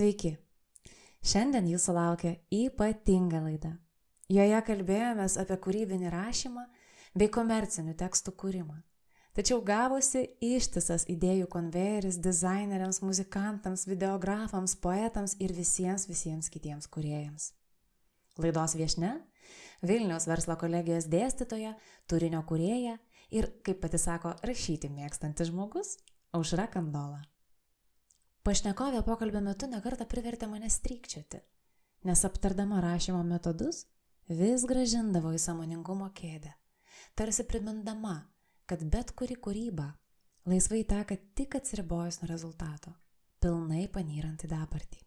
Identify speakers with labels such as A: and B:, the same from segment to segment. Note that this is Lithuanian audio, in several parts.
A: Sveiki. Šiandien jūsų laukia ypatinga laida. Joje kalbėjomės apie kūrybinį rašymą bei komercinių tekstų kūrimą. Tačiau gavosi ištisas idėjų konvejeris dizaineriams, muzikantams, videografams, poetams ir visiems visiems kitiems kuriejams. Laidos viešne - Vilniaus verslo kolegijos dėstytoja, turinio kurėja ir, kaip pati sako, rašyti mėgstantis žmogus - Aušra Kandola. Pašnekovė pokalbio metu nekarta privertė mane strykčioti, nes aptardama rašymo metodus vis gražindavo į samoningumo kėdę, tarsi primindama, kad bet kuri kūryba laisvai teka tik atsiribojus nuo rezultato, pilnai panyrant į dabartį.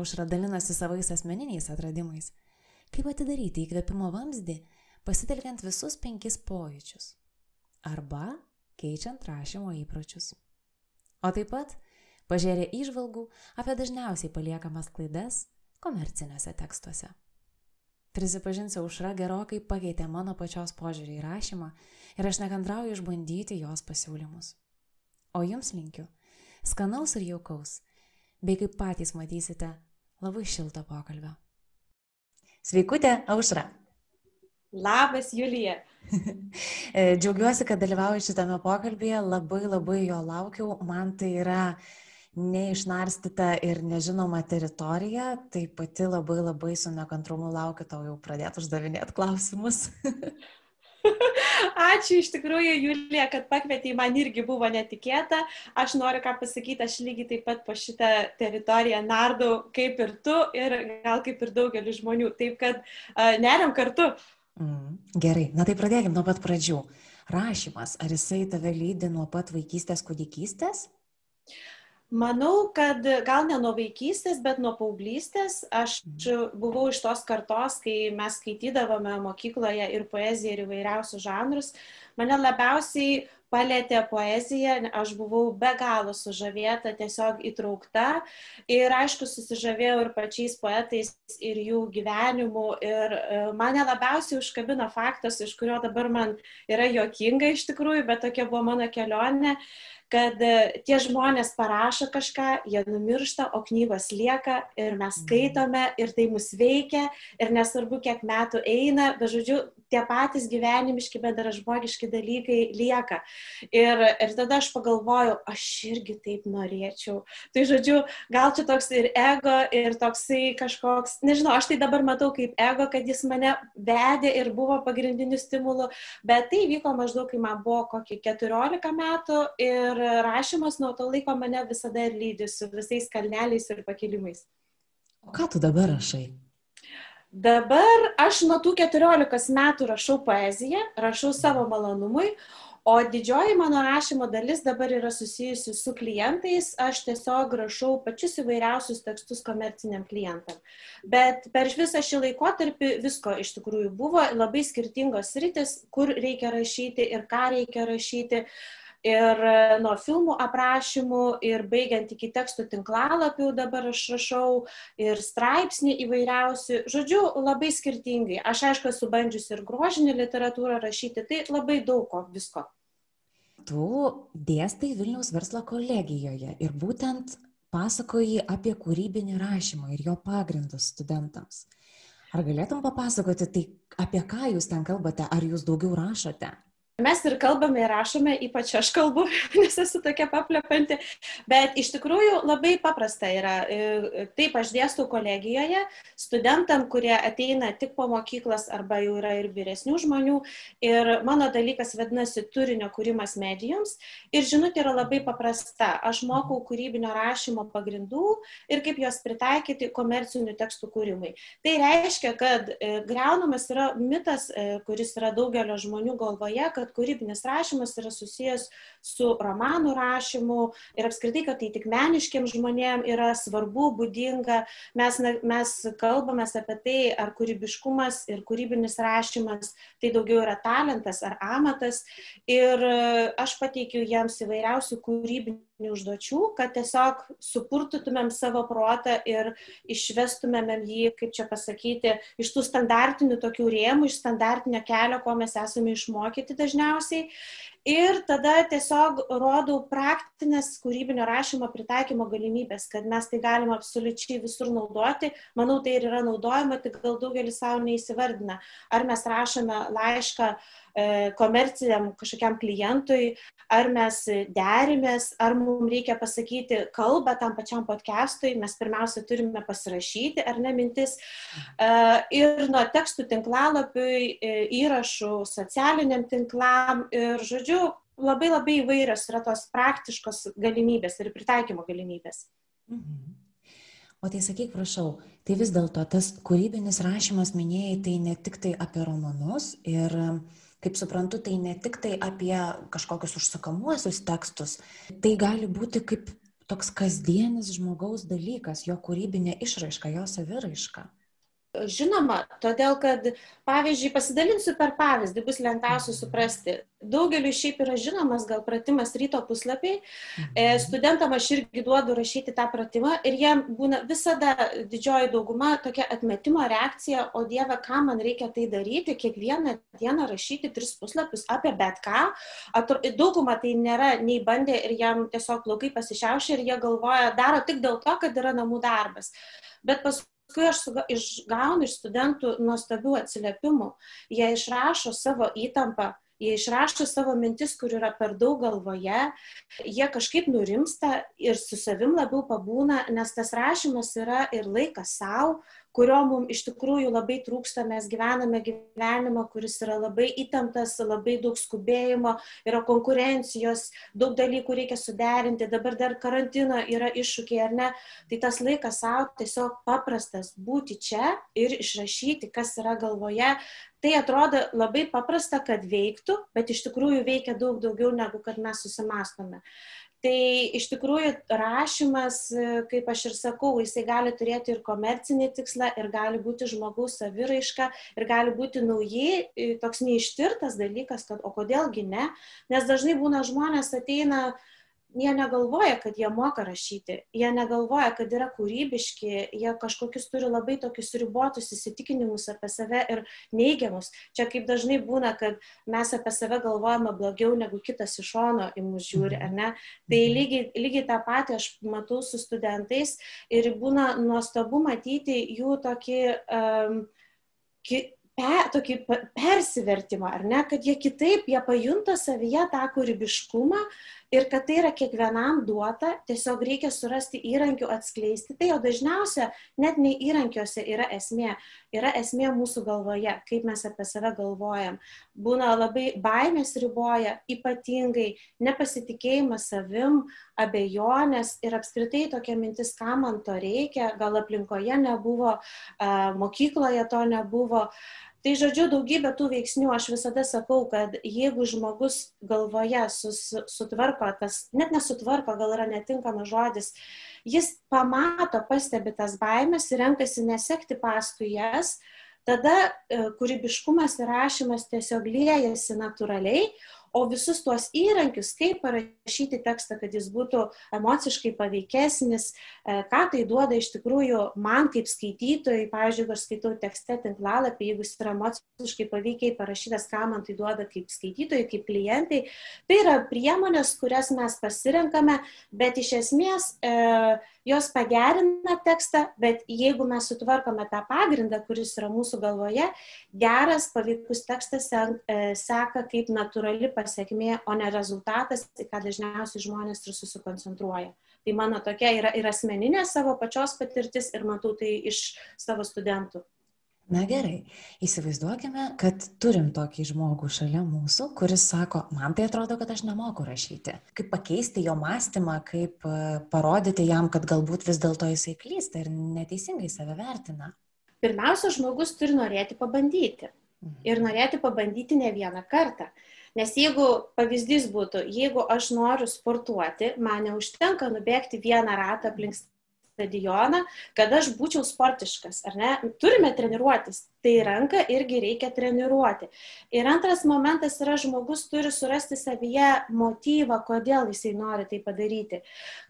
A: Aušra dalinosi savais asmeniniais atradimais, kaip atidaryti įkvėpimo vamzdį, pasitelkiant visus penkis pojūčius arba keičiant rašymo įpročius. O taip pat pažėrė išvalgų apie dažniausiai paliekamas klaidas komerciniuose tekstuose. Prisipažinsiu, aušra gerokai pakeitė mano pačios požiūrį į rašymą ir aš nekantrauju išbandyti jos pasiūlymus. O jums linkiu skanaus ir jaukaus, bei kaip patys matysite, labai šilto pokalbio. Sveikutė, aušra.
B: Labas, Julija.
A: Džiaugiuosi, kad dalyvauju šitame pokalbėje, labai labai jo laukiau, man tai yra neišnarstyta ir nežinoma teritorija, tai pati labai labai su nekantrumu laukiu tau jau pradėti uždavinėti klausimus.
B: Ačiū iš tikrųjų, Julija, kad pakvietei, man irgi buvo netikėta. Aš noriu ką pasakyti, aš lygiai taip pat po šitą teritoriją nardau kaip ir tu ir gal kaip ir daugelis žmonių. Taip kad uh, neriam kartu.
A: Mm, gerai, na tai pradėkime nuo pat pradžių. Rašymas, ar jisai tave lydi nuo pat vaikystės, kūdikystės?
B: Manau, kad gal ne nuo vaikystės, bet nuo paauglystės. Aš buvau iš tos kartos, kai mes skaitydavome mokykloje ir poeziją, ir įvairiausius žanrus. Mane labiausiai palėtė poezija, aš buvau be galo sužavėta, tiesiog įtraukta ir aišku susižavėjau ir pačiais poetais, ir jų gyvenimu. Ir e, mane labiausiai užkabino faktas, iš kurio dabar man yra jokinga iš tikrųjų, bet tokia buvo mano kelionė kad e, tie žmonės parašo kažką, jie numiršta, o knygos lieka ir mes mhm. skaitome ir tai mus veikia ir nesvarbu, kiek metų eina, bet žodžiu, tie patys gyvenimiški, bendražmogiški dalykai lieka. Ir, ir tada aš pagalvojau, aš irgi taip norėčiau. Tai žodžiu, gal čia toks ir ego, ir toksai kažkoks, nežinau, aš tai dabar matau kaip ego, kad jis mane vedė ir buvo pagrindiniu stimulu, bet tai vyko maždaug, kai man buvo kokį 14 metų ir rašymas nuo to laiko mane visada ir lydi su visais kalneliais ir pakilimais.
A: O ką tu dabar rašai?
B: Dabar aš nuo tų 14 metų rašau poeziją, rašau savo malonumui, o didžioji mano rašymo dalis dabar yra susijusi su klientais. Aš tiesiog rašau pačius įvairiausius tekstus komerciniam klientam. Bet per visą šį laikotarpį visko iš tikrųjų buvo labai skirtingos rytis, kur reikia rašyti ir ką reikia rašyti. Uh, ir e, nuo filmų aprašymų ir baigiant iki tekstų tinklalapių dabar aš rašau ir straipsnį įvairiausių, žodžiu, labai skirtingai. Aš aišku esu bandžiusi ir grožinį literatūrą rašyti, tai labai daug ko visko.
A: Tu dėstai Vilniaus verslo kolegijoje ir būtent pasakoji apie kūrybinį rašymą ir jo pagrindus studentams. Ar galėtum papasakoti, tai apie ką jūs ten kalbate, ar jūs daugiau rašote?
B: Mes ir kalbame, ir rašome, ypač aš kalbu, nes esu tokia paplepanti, bet iš tikrųjų labai paprasta yra. Taip, aš dėstau kolegijoje studentam, kurie ateina tik po mokyklas arba jau yra ir vyresnių žmonių. Ir mano dalykas vadinasi turinio kūrimas medijoms. Ir žinutė yra labai paprasta. Aš mokau kūrybinio rašymo pagrindų ir kaip juos pritaikyti komercinių tekstų kūrimui. Tai reiškia, kad e, greunamas yra mitas, e, kuris yra daugelio žmonių galvoje, kad kad kūrybinis rašymas yra susijęs su romanų rašymu ir apskritai, kad tai tik meniškiam žmonėm yra svarbu, būdinga. Mes, mes kalbame apie tai, ar kūrybiškumas ir kūrybinis rašymas tai daugiau yra talentas ar amatas. Ir aš pateikiu jiems įvairiausių kūrybinių užduočių, kad tiesiog supurtytumėm savo protą ir išvestumėm jį, kaip čia pasakyti, iš tų standartinių tokių rėmų, iš standartinio kelio, ko mes esame išmokyti dažniausiai. Ir tada tiesiog rodau praktinės kūrybinio rašymo pritaikymo galimybės, kad mes tai galime absoliučiai visur naudoti. Manau, tai ir yra naudojama, tik gal daugelis savo neįsivardina. Ar mes rašome laišką e, komerciniam kažkokiam klientui, ar mes derimės, ar mums reikia pasakyti kalbą tam pačiam podcastui, mes pirmiausia turime pasirašyti, ar ne mintis. E, ir nuo tekstų tinklalapiui, e, įrašų socialiniam tinklam ir, žodžiu, labai labai įvairios yra tos praktiškos galimybės ir pritaikymo galimybės. Mhm.
A: O tai sakyk, prašau, tai vis dėlto tas kūrybinis rašymas minėjai, tai ne tik tai apie romanus ir, kaip suprantu, tai ne tik tai apie kažkokius užsakomuosius tekstus, tai gali būti kaip toks kasdienis žmogaus dalykas, jo kūrybinė išraiška, jo saviraiška.
B: Žinoma, todėl kad, pavyzdžiui, pasidalinsiu per pavyzdį, bus lengviausia suprasti. Daugeliu šiaip yra žinomas gal pratimas ryto puslapiai. E, mhm. Studentam aš irgi duodu rašyti tą pratimą ir jiem būna visada didžioji dauguma tokia atmetimo reakcija, o Dieve, ką man reikia tai daryti, kiekvieną dieną rašyti tris puslapius apie bet ką. Dauguma tai nėra nei bandė ir jam tiesiog plaukai pasišiaušia ir jie galvoja, daro tik dėl to, kad yra namų darbas. Bet pas paskui aš išgaunu iš studentų nuostabių atsiliepimų. Jie išrašo savo įtampą, jie išrašo savo mintis, kur yra per daug galvoje, jie kažkaip nurimsta ir su savim labiau pabūna, nes tas rašymas yra ir laikas savo, kurio mums iš tikrųjų labai trūksta. Mes gyvename gyvenimą, kuris yra labai įtemptas, labai daug skubėjimo, yra konkurencijos, daug dalykų reikia suderinti, dabar dar karantino yra iššūkiai ar ne. Tai tas laikas savo tiesiog paprastas būti čia ir išrašyti, kas yra galvoje. Tai atrodo labai paprasta, kad veiktų, bet iš tikrųjų veikia daug daugiau negu kad mes susimastome. Tai iš tikrųjų rašymas, kaip aš ir sakau, jisai gali turėti ir komercinį tikslą, ir gali būti žmogaus saviraiška, ir gali būti naujai toks neištirtas dalykas, kad o kodėlgi ne, nes dažnai būna žmonės ateina uh, jie negalvoja, kad jie moka rašyti, jie negalvoja, kad yra kūrybiški, jie kažkokius turi labai tokius ribotus įsitikinimus apie save ir neigiamus. Čia kaip dažnai būna, kad mes apie save galvojame blogiau negu kitas iš šono į mus žiūri, ar ne? Tai mhm. lygiai, lygiai tą patį aš matau su studentais ir būna nuostabu matyti jų tokį um, ki, pe, tokį persivertimą, ar ne, kad jie kitaip, jie pajunta savyje tą kūrybiškumą ir kad tai yra kiekvienam duota, tiesiog reikia surasti įrankių atskleisti tai, o dažniausia net ne įrankiuose yra esmė, yra esmė mūsų galvoje, kaip mes apie save galvojam. Būna labai baimės riboja, ypatingai nepasitikėjimas savim, abejonės ir apskritai tokia mintis, kam man to reikia, gal aplinkoje nebuvo, mokykloje to nebuvo. Tai žodžiu, daugybė tų veiksnių aš visada sakau, kad jeigu žmogus galvoje sus, sutvarko tas, net nesutvarko, gal yra netinkamas žodis, jis pamato, pastebi tas baimės ir renkasi nesekti paskui jas, tada e, kūrybiškumas ir rašymas tiesiog liejasi natūraliai, o visus tuos įrankius, kaip parašyti tekstą, kad jis būtų emociškai paveikesnis, e, ką tai duoda iš tikrųjų man kaip skaitytojai, pavyzdžiui, aš skaitau tekste tinklalapį, jeigu jis yra emociškai paveikiai parašytas, ką man tai duoda kaip skaitytojai, kaip klientai, tai yra priemonės, kurias mes pasirenkame, bet iš esmės e, jos pagerina tekstą, bet jeigu mes sutvarkome tą pagrindą, kuris yra mūsų galvoje, geras paveikus tekstas e, seka kaip natūrali pasiekmė, o ne rezultatas, į ką dažniausiai žmonės ir susikoncentruoja. Tai mano tokia yra ir asmeninė savo pačios patirtis ir matau tai iš savo studentų.
A: Na gerai, įsivaizduokime, kad turim tokį žmogų šalia mūsų, kuris sako, man tai atrodo, kad aš nemoku rašyti. Kaip pakeisti jo mąstymą, kaip e, parodyti jam, kad galbūt vis dėlto jisai klysta ir neteisingai save vertina.
B: Pirmiausia, žmogus turi norėti pabandyti. Mhm. Ir norėti pabandyti ne vieną kartą. Nes jeigu pavyzdys būtų, jeigu aš noriu sportuoti, man neužtenka nubėgti vieną ratą aplink stadioną, kad aš būčiau sportiškas, ar ne? Turime treniruotis, tai ranką irgi reikia treniruoti. Ir antras momentas yra, žmogus turi surasti savyje motyvą, kodėl jisai nori tai padaryti.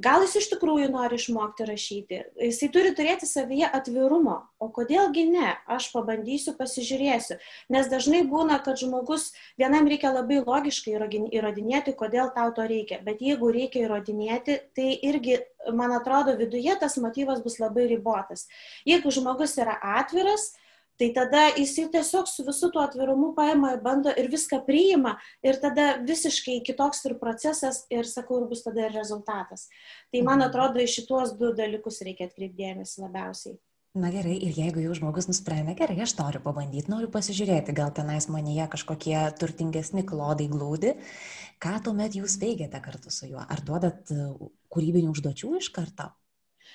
B: Gal jis iš tikrųjų nori išmokti rašyti, jisai turi turėti savyje atvirumo, o kodėlgi ne, aš pabandysiu, pasižiūrėsiu. Nes dažnai būna, kad žmogus vienam reikia labai logiškai įrodinėti, kodėl tau to reikia, bet jeigu reikia įrodinėti, tai irgi man atrodo, viduje tas motyvas bus labai ribotas. Jeigu žmogus yra atviras, tai tada jis tiesiog su visų tuo atvirumu paima, bando ir viską priima ir tada visiškai kitoks ir procesas ir, sakau, ir bus tada ir rezultatas. Tai man mhm. atrodo, į šituos du dalykus reikia atkreipdėmės labiausiai.
A: Na gerai, ir jeigu jau žmogus nusprendė, gerai, aš noriu pabandyti, noriu pasižiūrėti, gal tenais manyje kažkokie turtingesni klodai glūdi, ką tuomet jūs veikiate kartu su juo? Ar duodat kūrybinių užduočių iš karto?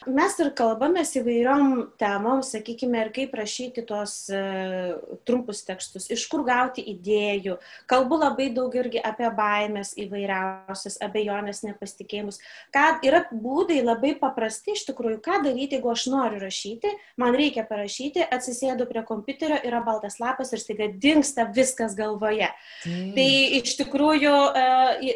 B: Mes ir kalbamės įvairiom temom, sakykime, ir kaip rašyti tuos e, trumpus tekstus, iš kur gauti idėjų. Kalbu labai daug irgi apie baimės įvairiausias, abejonės, nepasitikėjimus. Ką, yra būdai labai paprasti iš tikrųjų, ką daryti, jeigu aš noriu rašyti, man reikia parašyti, atsisėdu prie kompiuterio, yra baltas lapas ir staiga dinksta viskas galvoje. Mm. Tai iš tikrųjų e,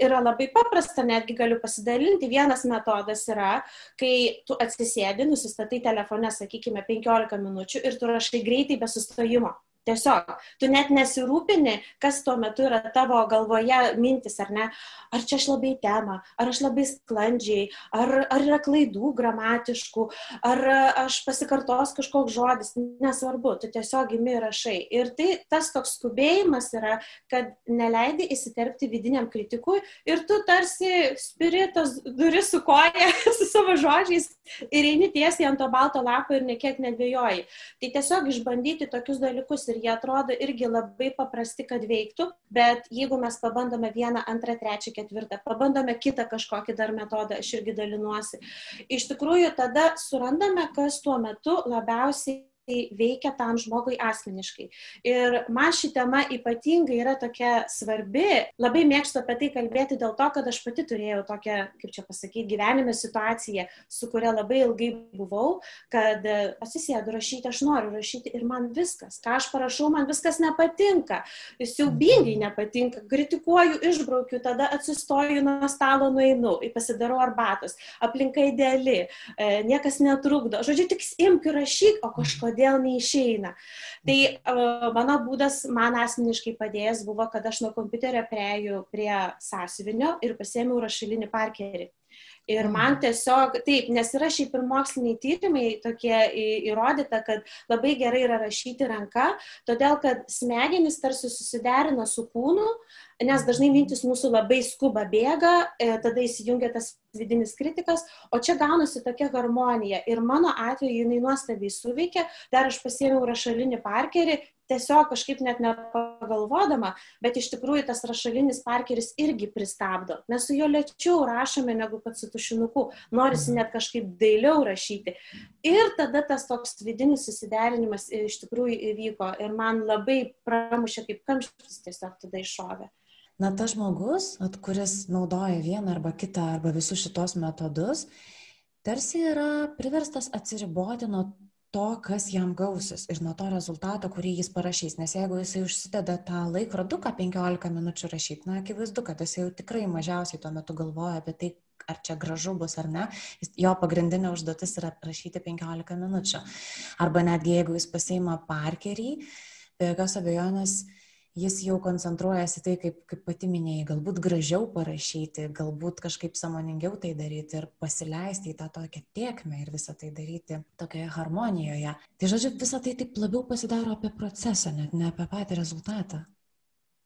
B: yra labai paprasta, netgi galiu pasidalinti. Vienas metodas yra, kai tu atsisėdi atsisėdi, nusistatai telefone, sakykime, 15 minučių ir tu rašai greitai be sustojimo. Tiesiog, tu net nesirūpini, kas tuo metu yra tavo galvoje mintis, ar ne, ar čia aš labai temą, ar aš labai sklandžiai, ar, ar yra klaidų gramatiškų, ar aš pasikartos kažkoks žodis, nesvarbu, tu tiesiog imi rašai. Ir tai tas toks skubėjimas yra, kad neleidi įsiterpti vidiniam kritikui ir tu tarsi spiritas duris su koja, su savo žodžiais ir eini tiesiai ant to balto lapo ir nekiek nedvėjoji. Tai tiesiog išbandyti tokius dalykus ir jie atrodo irgi labai paprasti, kad veiktų, bet jeigu mes pabandome vieną, antrą, trečią, ketvirtą, pabandome kitą kažkokį dar metodą, aš irgi dalinuosi, iš tikrųjų tada surandame, kas tuo metu labiausiai tai veikia tam žmogui asmeniškai. Ir man ši tema ypatingai yra tokia svarbi, labai mėgstu apie tai kalbėti dėl to, kad aš pati turėjau tokią, kaip čia pasakyti, gyvenime situaciją, su kuria labai ilgai buvau, kad atsisėdu rašyti, aš noriu rašyti ir man viskas, ką aš parašau, man viskas nepatinka, siaubingai nepatinka, kritikuoju, išbraukiu, tada atsistoju nuo stalo, nueinu, pasidarau arbatos, aplinka ideali, e, niekas netrukdo, žodžiu, tik imk ir rašyk, o kažko kodėl neišeina. Tai uh, mano būdas man asmeniškai padėjęs buvo, kad aš nuo kompiuterio prieėjau prie sąsiuvinio ir pasėmiau rašalinį parkerį. Ir man tiesiog, taip, nes yra šiaip ir moksliniai tyrimai tokie įrodyta, kad labai gerai yra rašyti ranka, todėl kad smegenys tarsi susiderina su kūnu, nes dažnai mintis mūsų labai skuba bėga, e, tada įsijungia tas vidinis kritikas, o čia gaunasi tokia harmonija. Ir mano atveju jinai nuostabiai suveikė, dar aš pasėmiau rašalinį parkerį, tiesiog kažkaip net nepagalvodama, bet iš tikrųjų tas rašalinis parkeris irgi pristabdo. Mes su juo lėčiau rašome negu kad su tušinuku, norisi mhm. net kažkaip dailiau rašyti. Ir tada tas toks vidinis susiderinimas iš tikrųjų įvyko ir man labai pramušė kaip kamštis tiesiog tada iššovė.
A: Na, tas žmogus, at, kuris naudoja vieną arba kitą arba visus šitos metodus, tarsi yra priverstas atsiriboti nuo to, kas jam gausis ir nuo to rezultato, kurį jis parašys. Nes jeigu jisai užsideda tą laikroduką 15 minučių rašyti, na, akivaizdu, kad jisai jau tikrai mažiausiai tuo metu galvoja apie tai, ar čia gražu bus ar ne. Jo pagrindinė užduotis yra rašyti 15 minučių. Arba netgi jeigu jis pasiima parkerį, be jokios abejonės jis jau koncentruojasi tai, kaip, kaip pati minėjai, galbūt gražiau parašyti, galbūt kažkaip samoningiau tai daryti ir pasileisti į tą tokią tiekmę ir visą tai daryti tokioje harmonijoje. Tai žodžiu, visą tai taip labiau pasidaro apie procesą, net ne apie patį rezultatą.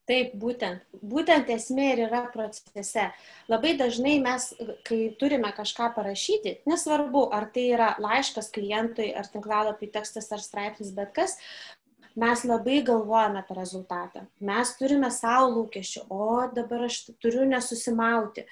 B: Taip, būtent. Būtent esmė ir yra procese. Labai dažnai mes, kai turime kažką parašyti, nesvarbu, ar tai yra laiškas klientui, ar tinklalapį tekstas, ar straipsnis, bet kas, mes labai galvojame apie rezultatą. Mes turime savo lūkesčių, o dabar aš turiu nesusimauti.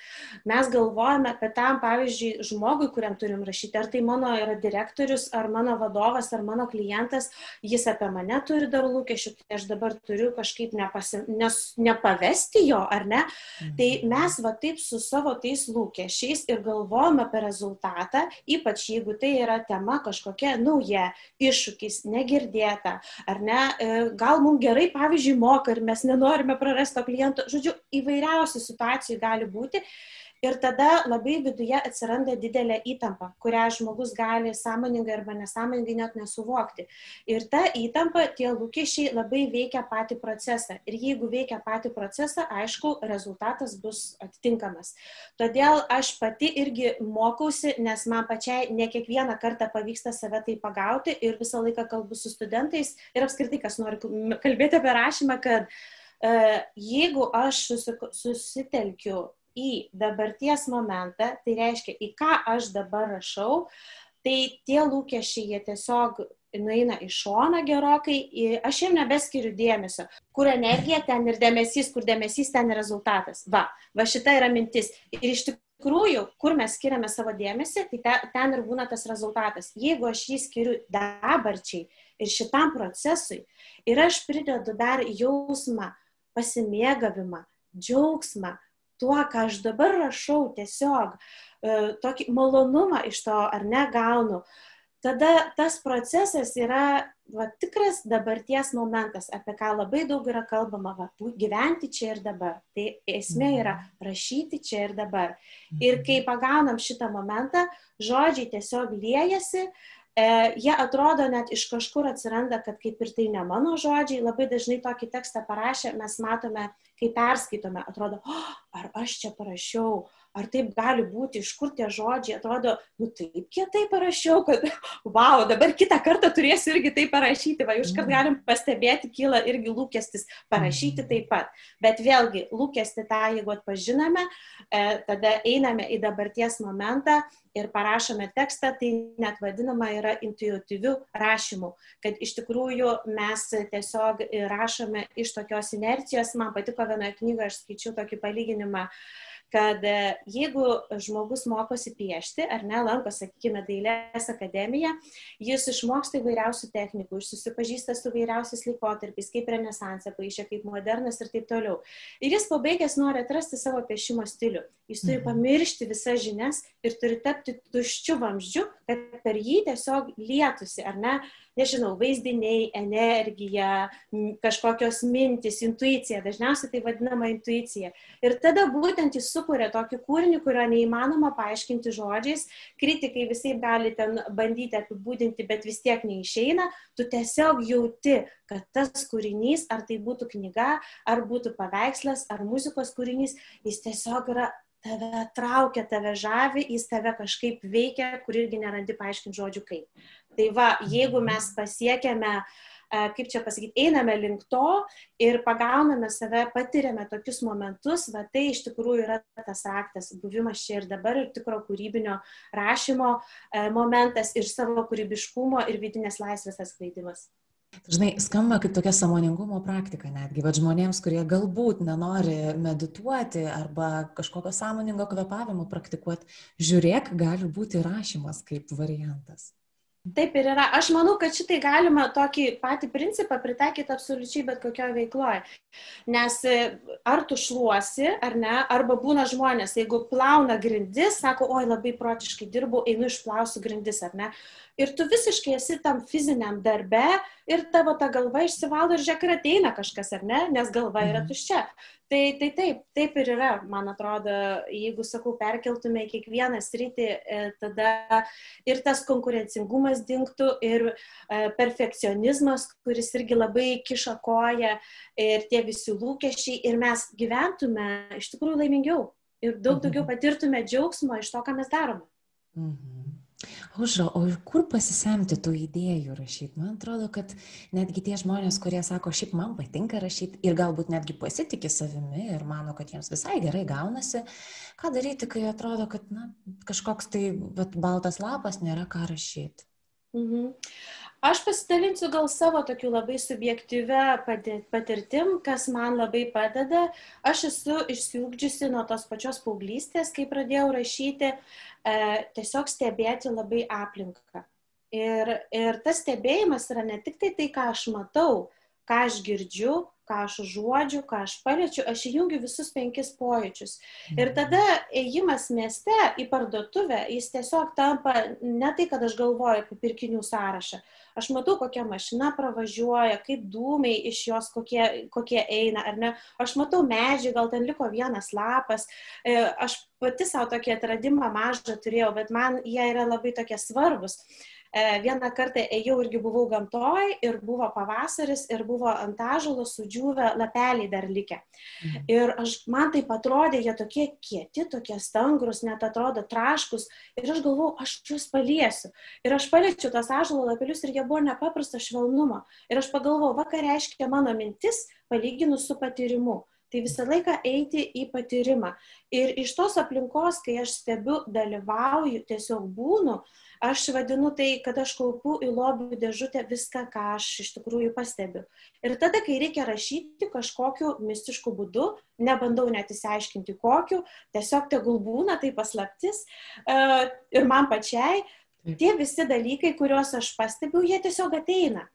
B: Mes galvojame apie tam, pavyzdžiui, žmogui, kuriam turim rašyti, ar tai mano yra direktorius, ar mano vadovas, ar mano klientas, jis apie mane turi dar lūkesčių, tai aš dabar turiu kažkaip nepasi, nes, nepavesti jo, ar ne? Mhm. Tai mes va taip su savo tais lūkesčiais ir galvojame apie rezultatą, ypač jeigu tai yra tema kažkokia nauja, iššūkis, negirdėta, ar ne? Ne, e, gal mums gerai, pavyzdžiui, moka ir mes nenorime prarasti to kliento. Žodžiu, įvairiausių situacijų gali būti. Ir tada labai viduje atsiranda didelė įtampa, kurią žmogus gali sąmoningai arba nesąmoningai net nesuvokti. Ir ta įtampa, tie lūkesčiai labai veikia patį procesą. Ir jeigu veikia patį procesą, aišku, rezultatas bus atitinkamas. Todėl aš pati irgi mokausi, nes man pačiai ne kiekvieną kartą pavyksta save tai pagauti ir visą laiką kalbu su studentais ir apskritai, kas nori kalbėti apie rašymą, kad uh, jeigu aš susitelkiu į dabarties momentą, tai reiškia, į ką aš dabar rašau, tai tie lūkesčiai jie tiesiog nueina į šoną gerokai, aš jiem nebeskiriu dėmesio. Kur energija, ten ir dėmesys, kur dėmesys, ten ir rezultatas. Va, va šita yra mintis. Ir iš tikrųjų, kur mes skiriame savo dėmesį, tai te, ten ir būna tas rezultatas. Jeigu aš jį skiriu dabarčiai ir šitam procesui, ir aš pridedu dar jausmą, pasimėgavimą, džiaugsmą, tuo, ką aš dabar rašau, tiesiog e, tokį malonumą iš to ar ne gaunu, tada tas procesas yra va, tikras dabarties momentas, apie ką labai daug yra kalbama, va, gyventi čia ir dabar. Tai esmė yra mhm. rašyti čia ir dabar. Ir kai mhm. pagaunam šitą momentą, žodžiai tiesiog liejasi, e, jie atrodo net iš kažkur atsiranda, kad kaip ir tai ne mano žodžiai, labai dažnai tokį tekstą parašę, mes matome kai perskaitome, atrodo, oh, ar aš čia parašiau, ar taip gali būti, iš kur tie žodžiai, atrodo, nu taip kietai parašiau, kad, wow, dabar kitą kartą turėsiu irgi tai parašyti, va, iškart mhm. galim pastebėti, kyla irgi lūkestis parašyti mhm. taip pat. Bet vėlgi, lūkesti tą, jeigu atpažiname, e, tada einame į dabarties momentą ir parašome tekstą, tai net vadinama yra intuityviu rašymu, kad iš tikrųjų mes tiesiog rašome iš tokios inercijos. Man patiko vienoje knygoje, aš skaičiau tokį palyginimą, uh, kad e, jeigu žmogus mokosi piešti ar ne, lanko, sakykime, dailės akademiją, jis išmoksta įvairiausių technikų, susipažįsta su įvairiausiais laikotarpiais, kaip renesansą paaišė, kaip modernas ir taip toliau. Ir jis pabaigęs nori atrasti savo piešimo stilių. Jis turi mhm. pamiršti visas žinias ir turi tapti tuščiu vamzdžiu, kad per jį tiesiog lietusi, ar ne, nežinau, vaizdiniai, energija, kažkokios mintis, intuicija, dažniausiai tai vadinama intuicija. Ir tada būtent jis sukuria tokį kūrinį, kurio neįmanoma paaiškinti žodžiais, kritikai visai gali ten bandyti apibūdinti, bet vis tiek neišeina, tu tiesiog jauti, kad tas kūrinys, ar tai būtų knyga, ar būtų paveikslas, ar muzikos kūrinys, jis tiesiog yra tave traukia, tave žavi, jis tave kažkaip veikia, kur irgi nerandi paaiškinti žodžių kaip. Tai va, jeigu mes pasiekėme, e, kaip čia pasakyti, einame link to ir pagauname save, patiriame tokius momentus, va tai iš tikrųjų yra tas raktas, buvimas čia ir dabar ir tikro kūrybinio rašymo momentas ir savo kūrybiškumo ir vidinės laisvės atskleidimas.
A: Žinai, skamba kaip tokia samoningumo praktika netgi, bet žmonėms, kurie galbūt nenori medituoti arba kažkokio sąmoningo kvepavimo praktikuoti, žiūrėk, gali būti rašymas kaip variantas.
B: Taip ir yra. Aš manau, kad šitai galima tokį patį principą pritaikyti absoliučiai bet kokioje veikloje. Nes e, ar tu šluosi, ar ne, arba būna žmonės, jeigu plauna grindis, sako, oi labai protiškai dirbu, einu išplausiu grindis, ar ne. Ir tu visiškai esi tam fiziniam darbe ir tavo ta galva išsivalo ir žiūrėk, ar ateina kažkas, ar ne, nes galva yra mhm. tuščia. Tai, tai taip, taip ir yra, man atrodo, jeigu, sakau, perkeltume kiekvieną sritį, e, tada ir tas konkurencingumas dinktų, ir e, perfekcionizmas, kuris irgi labai kiša koją, ir tie visi lūkesčiai, ir mes gyventume iš tikrųjų laimingiau ir daug daugiau mhm. patirtume džiaugsmo iš to, ką mes darome.
A: Mhm. Aušra, o kur pasisemti tų idėjų rašyti? Man atrodo, kad netgi tie žmonės, kurie sako, šiaip man patinka rašyti ir galbūt netgi pasitikė savimi ir mano, kad jiems visai gerai gaunasi, ką daryti, kai atrodo, kad na, kažkoks tai vat, baltas lapas nėra ką rašyti.
B: Mhm. Aš pasidalinsiu gal savo tokiu labai subjektyvę patirtim, kas man labai padeda. Aš esu išsiugdžiusi nuo tos pačios paauglystės, kai pradėjau rašyti, e, tiesiog stebėti labai aplinką. Ir, ir tas stebėjimas yra ne tik tai tai, ką aš matau, ką aš girdžiu, ką aš užuodžiu, ką aš paliečiu, aš įjungiu visus penkis pojūčius. Ir mhm. tada ėjimas mieste į parduotuvę, jis tiesiog tampa ne tai, kad aš galvoju apie pirkinių sąrašą. Aš matau, kokia mašina pravažiuoja, kaip dūmiai iš jos kokie, kokie eina, ar ne. Aš matau medžiai, gal ten liko vienas lapas. E, aš pati savo tokį atradimą mažą turėjau, bet man jie yra labai tokie svarbus. E, vieną kartą ėjau irgi buvau gamtoj ir buvo pavasaris ir buvo ant ažalo sudžiūvę lapeliai dar likę. Mhm. Ir aš, man tai atrodė, jie tokie kieti, tokie stangrus, net atrodo traškus. Ir aš galvau, aš juos paliesiu. Ir aš paliečiu tos ažalo lapelius ir jie buvo nepaprasto švelnumo. Ir aš pagalvojau, vakar reiškia mano mintis palyginus su patyrimu. Tai visą laiką eiti į patyrimą. Ir iš tos aplinkos, kai aš stebiu, dalyvauju, tiesiog būnu, Aš vadinu tai, kad aš kaupiu į lobių dėžutę viską, ką aš iš tikrųjų pastebiu. Ir tada, kai reikia rašyti kažkokiu mistišku būdu, nebandau net įsiaiškinti kokiu, tiesiog tegul būna tai paslaptis. E, ir man pačiai tie visi dalykai, kuriuos aš pastebiu, jie tiesiog ateina.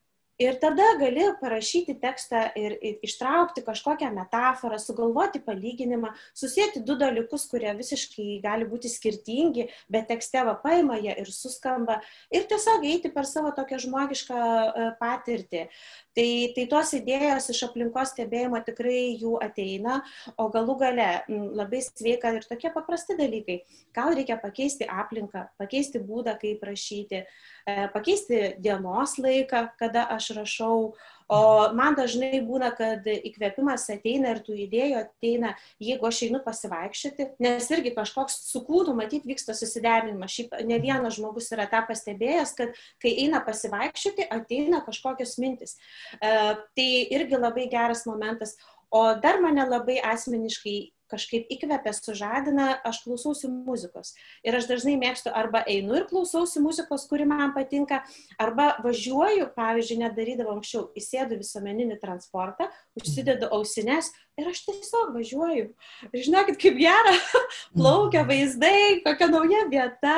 B: Ir tada gali parašyti tekstą ir ištraukti kažkokią metaforą, sugalvoti palyginimą, susijęti du dalykus, kurie visiškai gali būti skirtingi, bet tekste va paima jie ir suskamba. Ir tiesiog eiti per savo tokią žmogišką e, patirtį. Tai, tai tos idėjos iš aplinkos stebėjimo tikrai jų ateina, o galų gale labai sveika ir tokie paprasti dalykai. Gal reikia pakeisti aplinką, pakeisti būdą, kaip rašyti, e, pakeisti dienos laiką, kada aš rašau, O man dažnai būna, kad įkvėpimas ateina ir tų idėjų ateina, jeigu aš einu pasivaikščioti, nes irgi kažkoks su kūnu, matyt, vyksta susiderinimas. Šiaip ne vienas žmogus yra tą pastebėjęs, kad kai eina pasivaikščioti, ateina kažkokios mintis. E, tai irgi labai geras momentas. O dar mane labai asmeniškai kažkaip įkvepia, sužadina, aš klausausi muzikos. Ir aš dažnai mėgstu arba einu ir klausausi muzikos, kuri man patinka, arba važiuoju, pavyzdžiui, nedarydavau anksčiau, įsėdu visuomeninį transportą, užsidedu ausines ir aš tiesiog važiuoju. Ir žinokit, kaip gera, plaukia vaizdai, kokia nauja vieta,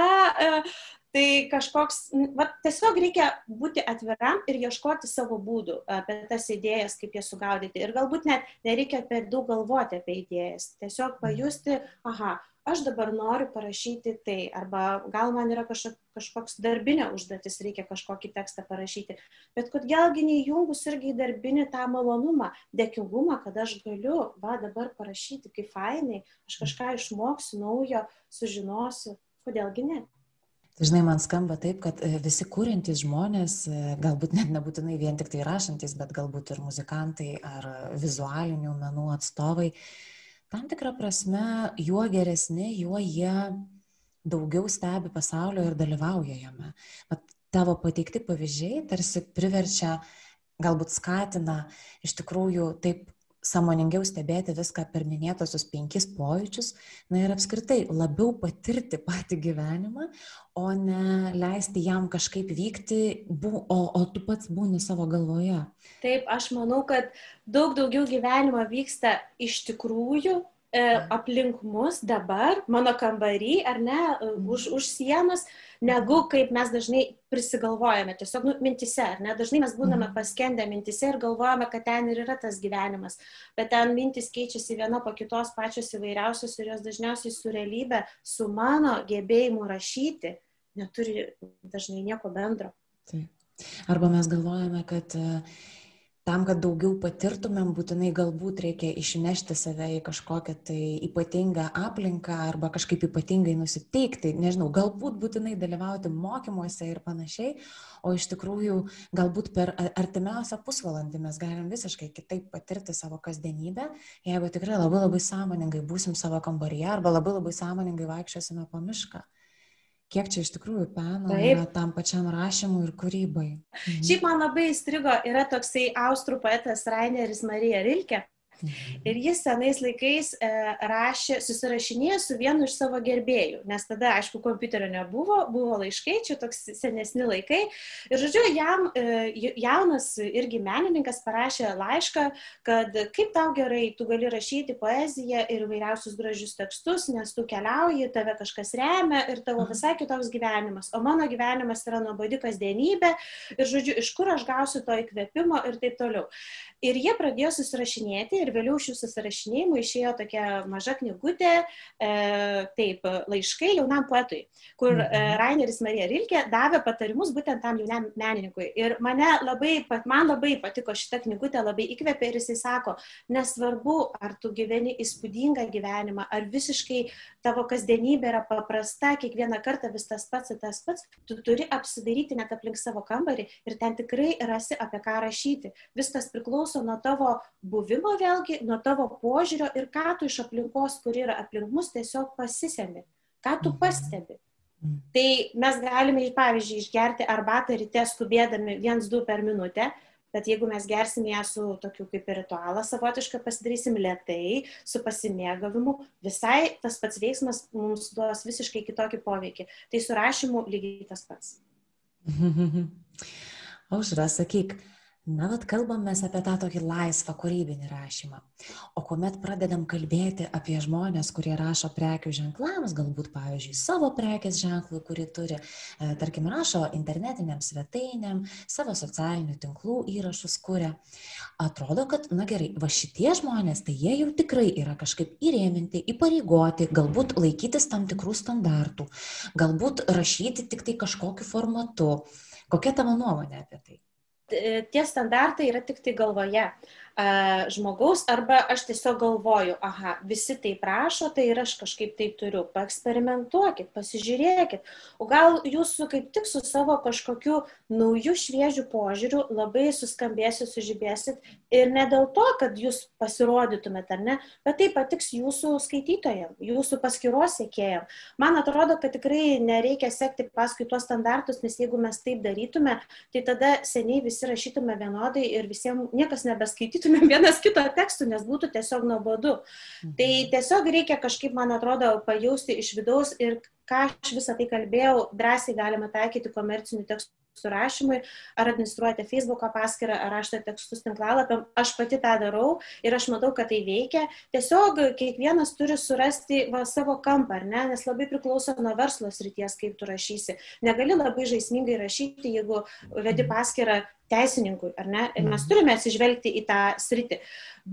B: tai kažkoks, va, tiesiog reikia būti atviram ir ieškoti savo būdų apie tas idėjas, kaip jas sugaudyti. Ir galbūt net nereikia per daug galvoti apie idėjas. Tiesiog pajusti, aha, aš dabar noriu parašyti tai, arba gal man yra kažkoks, kažkoks darbinė užduotis, reikia kažkokį tekstą parašyti. Bet kodėlgi neįjungus irgi į darbinį tą malonumą, dėkingumą, kad aš galiu, va dabar parašyti, kaip fainai, aš kažką išmoksiu naujo, sužinosiu, kodėlgi ne.
A: Dažnai man skamba taip, kad e, visi kūrintys žmonės, e, galbūt net nebūtinai vien tik tai rašantis, bet galbūt ir muzikantai ar vizualinių menų atstovai, tam tikrą prasme, juo geresni, juo jie daugiau stebi pasaulio ir dalyvauja jame. Bet tavo pateikti pavyzdžiai tarsi priverčia, galbūt skatina iš tikrųjų taip sąmoningiau stebėti viską per minėtosius penkis pojūčius, na ir apskritai labiau patirti patį gyvenimą, o ne leisti jam kažkaip vykti, bu, o, o tu pats būni savo galvoje.
B: Taip, aš manau, kad daug daugiau gyvenimo vyksta iš tikrųjų e, aplink mus dabar, mano kambarį, ar ne, e, mhm. už, už sienos, negu kaip mes dažnai prisigalvojame, tiesiog nu, mintise, ar ne, dažnai mes būname mhm. paskendę mintise ir galvojame, kad ten ir yra tas gyvenimas, bet ten mintis keičiasi viena po kitos pačios įvairiausios ir jos dažniausiai su realybė, su mano gebėjimu rašyti, neturi dažnai nieko bendro.
A: Taip. Arba mes galvojame, kad uh, tam, kad daugiau patirtumėm, būtinai galbūt reikia išnešti save į kažkokią tai ypatingą aplinką arba kažkaip ypatingai nusiteikti, nežinau, galbūt būtinai dalyvauti mokymuose ir panašiai, o iš tikrųjų galbūt per artimiausią pusvalandį mes galim visiškai kitaip patirti savo kasdienybę, jeigu tikrai labai labai sąmoningai būsim savo kambaryje arba labai labai sąmoningai vaikščiosime po mišką kiek čia iš tikrųjų peno yra tam pačiam rašymui ir kūrybai.
B: Mhm. Šiaip man labai įstrigo, yra toksai austrų poetas Raineris Marija Rilke. Ir jis senais laikais e, rašė, susirašinėjo su vienu iš savo gerbėjų, nes tada, aišku, kompiuterio nebuvo, buvo laiškai, čia toks senesni laikai. Ir, žodžiu, jam e, jaunas irgi menininkas parašė laišką, kad kaip tau gerai, tu gali rašyti poeziją ir vairiausius gražius tekstus, nes tu keliauji, tave kažkas remia ir tavo mhm. visai kitoks gyvenimas. O mano gyvenimas yra nuobodi kasdienybė ir, žodžiu, iš kur aš gausiu to įkvėpimo ir taip toliau. Ir jie pradėjo susirašinėti ir vėliau šių susirašinėjimų išėjo tokia maža knygutė, e, taip, laiškai jaunam poetui, kur e, mhm. Raineris Marija Rilkė davė patarimus būtent tam jaunam menininkui. Ir mane labai, man labai patiko šita knygutė, labai įkvėpė ir jisai sako, nesvarbu, ar tu gyveni įspūdingą gyvenimą, ar visiškai tavo kasdienybė yra paprasta, kiekvieną kartą vis tas pats ir tas pats, tu turi apsidaryti net aplink savo kambarį ir ten tikrai rasi apie ką rašyti. Viskas priklauso priklauso nuo tavo buvimo vėlgi, nuo tavo požiūrio ir ką tu iš aplinkos, kur yra aplink mus, tiesiog pasisemi, ką tu mhm. pastebi. Mhm. Tai mes galime, pavyzdžiui, išgerti arbatą ryte skubėdami 1-2 per minutę, bet jeigu mes gersim ją su tokiu kaip ritualą savotišką, pasidarysim lietai, su pasimėgavimu, visai tas pats veiksmas mums duos visiškai kitokį poveikį. Tai su rašymu lygiai tas pats.
A: Aušra, sakyk, Na, vat kalbamės apie tą tokį laisvą kūrybinį rašymą. O kuomet pradedam kalbėti apie žmonės, kurie rašo prekių ženklams, galbūt, pavyzdžiui, savo prekės ženklų, kurį turi, e, tarkim, rašo internetiniam svetainėm, savo socialinių tinklų įrašus kuria, atrodo, kad, na gerai, va šitie žmonės, tai jie jau tikrai yra kažkaip įrėminti, įpareigoti, galbūt laikytis tam tikrų standartų, galbūt rašyti tik tai kažkokiu formatu. Kokia tavo nuomonė apie tai?
B: Tie standartai yra tik tai galvoje žmogaus, arba aš tiesiog galvoju, aha, visi tai prašo, tai ir aš kažkaip tai turiu. Paeksperimentuokit, pasižiūrėkit. O gal jūs kaip tik su savo kažkokiu nauju šviežiu požiūriu labai suskambėsit, sužibėsit ir ne dėl to, kad jūs pasirodytumėt ar ne, bet tai patiks jūsų skaitytojams, jūsų paskiros sėkėjams. Man atrodo, kad tikrai nereikia sekti paskui tuos standartus, nes jeigu mes taip darytume, tai tada seniai visi rašytume vienodai ir visiems niekas nebeskaitytų skaitytumėm vienas kito tekstų, nes būtų tiesiog nuobodu. Mhm. Tai tiesiog reikia kažkaip, man atrodo, pajausti iš vidaus ir ką aš visą tai kalbėjau, drąsiai galima taikyti komercinių tekstų surašymui, ar administruojate Facebook'o paskyrą, ar rašote tekstus tinklalapiam. Aš pati tą darau ir aš matau, kad tai veikia. Tiesiog kiekvienas turi surasti va, savo kampą, ne? nes labai priklauso nuo verslo srities, kaip tu rašysi. Negali labai žaismingai rašyti, jeigu vedi paskyrą teisininkui, ar ne? Ir mes turime atsižvelgti į tą sritį.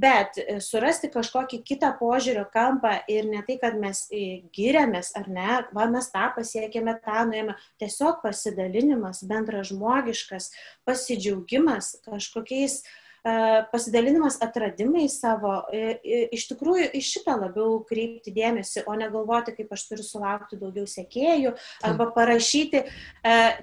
B: Bet e, surasti kažkokį kitą požiūrio kampą ir ne tai, kad mes e, giriamės, ar ne, va mes tą pasiekėme, tą nuėjome, tiesiog pasidalinimas, bendražmogiškas, pasidžiaugimas kažkokiais pasidalinimas atradimais savo, iš tikrųjų iš šitą labiau kreipti dėmesį, o ne galvoti, kaip aš turiu sulaukti daugiau sekėjų, arba parašyti,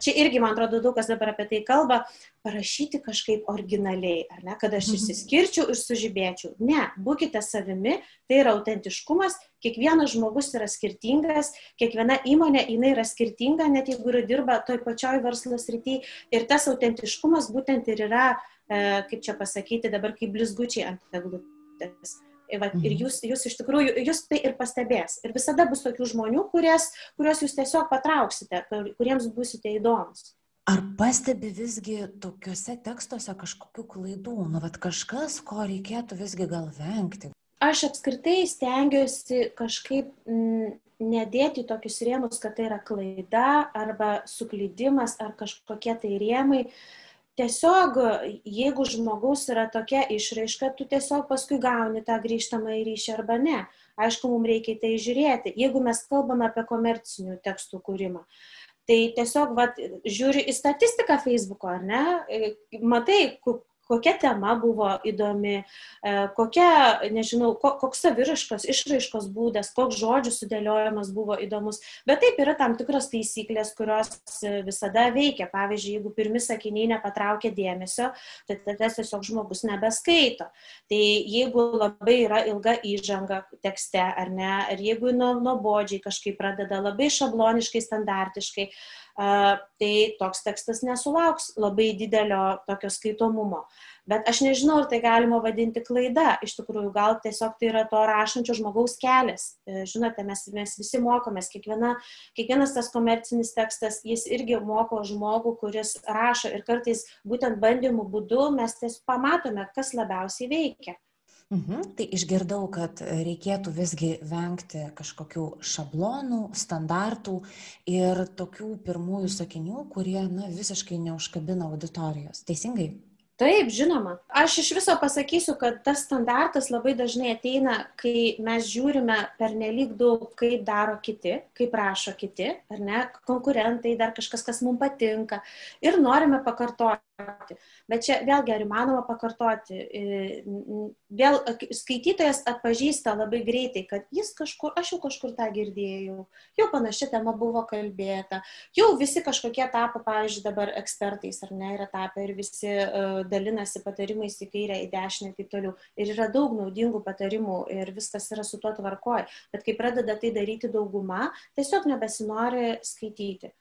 B: čia irgi man atrodo daug kas dabar apie tai kalba, parašyti kažkaip originaliai, ar ne, kad aš mhm. išsiskirčiau ir sužibėčiau. Ne, būkite savimi, tai yra autentiškumas, kiekvienas žmogus yra skirtingas, kiekviena įmonė jinai yra skirtinga, net jeigu ir dirba toj pačioj verslo srity. Ir tas autentiškumas būtent ir yra uh, kaip čia pasakyti, dabar kaip blizgučiai ant eglutės. Ir, va, ir mhm. jūs, jūs iš tikrųjų, jūs tai ir pastebės. Ir visada bus tokių žmonių, kurias, kuriuos jūs tiesiog patrauksite, kuriems busite įdomus.
A: Ar pastebi visgi tokiuose tekstuose kažkokių klaidų, nu, vad kažkas, ko reikėtų visgi gal vengti?
B: Aš apskritai stengiuosi kažkaip m, nedėti tokius rėmus, kad tai yra klaida arba suklydimas ar kažkokie tai rėmai. Uh, tiesiog jeigu žmogaus yra tokia išraiška, tu tiesiog paskui gauni tą grįžtamą į ryšį arba ne. Aišku, mums reikia tai žiūrėti, jeigu mes kalbame apie komercinių tekstų kūrimą. Tai tiesiog vat, žiūri į statistiką Facebook'o, ar ne? Matai, kokia tema buvo įdomi, e, kokia, nežinau, koks saviriškos, išraiškos būdas, koks žodžių sudėliojimas buvo įdomus. Bet taip yra tam tikros taisyklės, kurios visada veikia. Pavyzdžiui, jeigu pirmi sakiniai nepatraukia dėmesio, tai tada tiesiog žmogus nebeskaito. Tai jeigu labai yra ilga įžanga tekste, ar ne, ar jeigu nuobodžiai kažkaip pradeda labai šabloniškai, standartiškai, tai toks tekstas nesulauks labai didelio tokio skaitomumo. Bet aš nežinau, ar tai galima vadinti klaida. Iš tikrųjų, gal tiesiog tai yra to rašančio žmogaus kelias. E, žinote, mes, mes visi mokomės, kiekviena, kiekvienas tas komercinis tekstas, jis irgi moko žmogų, kuris rašo ir kartais būtent bandymų būdu mes tiesiog pamatome, kas labiausiai veikia.
A: Mhm. Tai išgirdau, kad reikėtų visgi vengti kažkokių šablonų, standartų ir tokių pirmųjų sakinių, kurie na, visiškai neužkabina auditorijos. Teisingai?
B: Taip, žinoma. Aš iš viso pasakysiu, kad tas standartas labai dažnai ateina, kai mes žiūrime per nelik daug, kaip daro kiti, kaip rašo kiti, ar ne, konkurentai, dar kažkas, kas mums patinka ir norime pakartoti. Bet čia vėlgi ar įmanoma pakartoti. Vėl skaitytojas atpažįsta labai greitai, kad jis kažkur, aš jau kažkur tą girdėjau, jau panaši tema buvo kalbėta, jau visi kažkokie tapo, pavyzdžiui, dabar ekspertais, ar ne, yra tapę ir visi uh, dalinasi patarimais į kairę, į dešinę ir taip toliau. Ir yra daug naudingų patarimų ir viskas yra su tuo tvarkoj. Bet kai pradeda tai daryti dauguma, tiesiog nebesinori skaityti.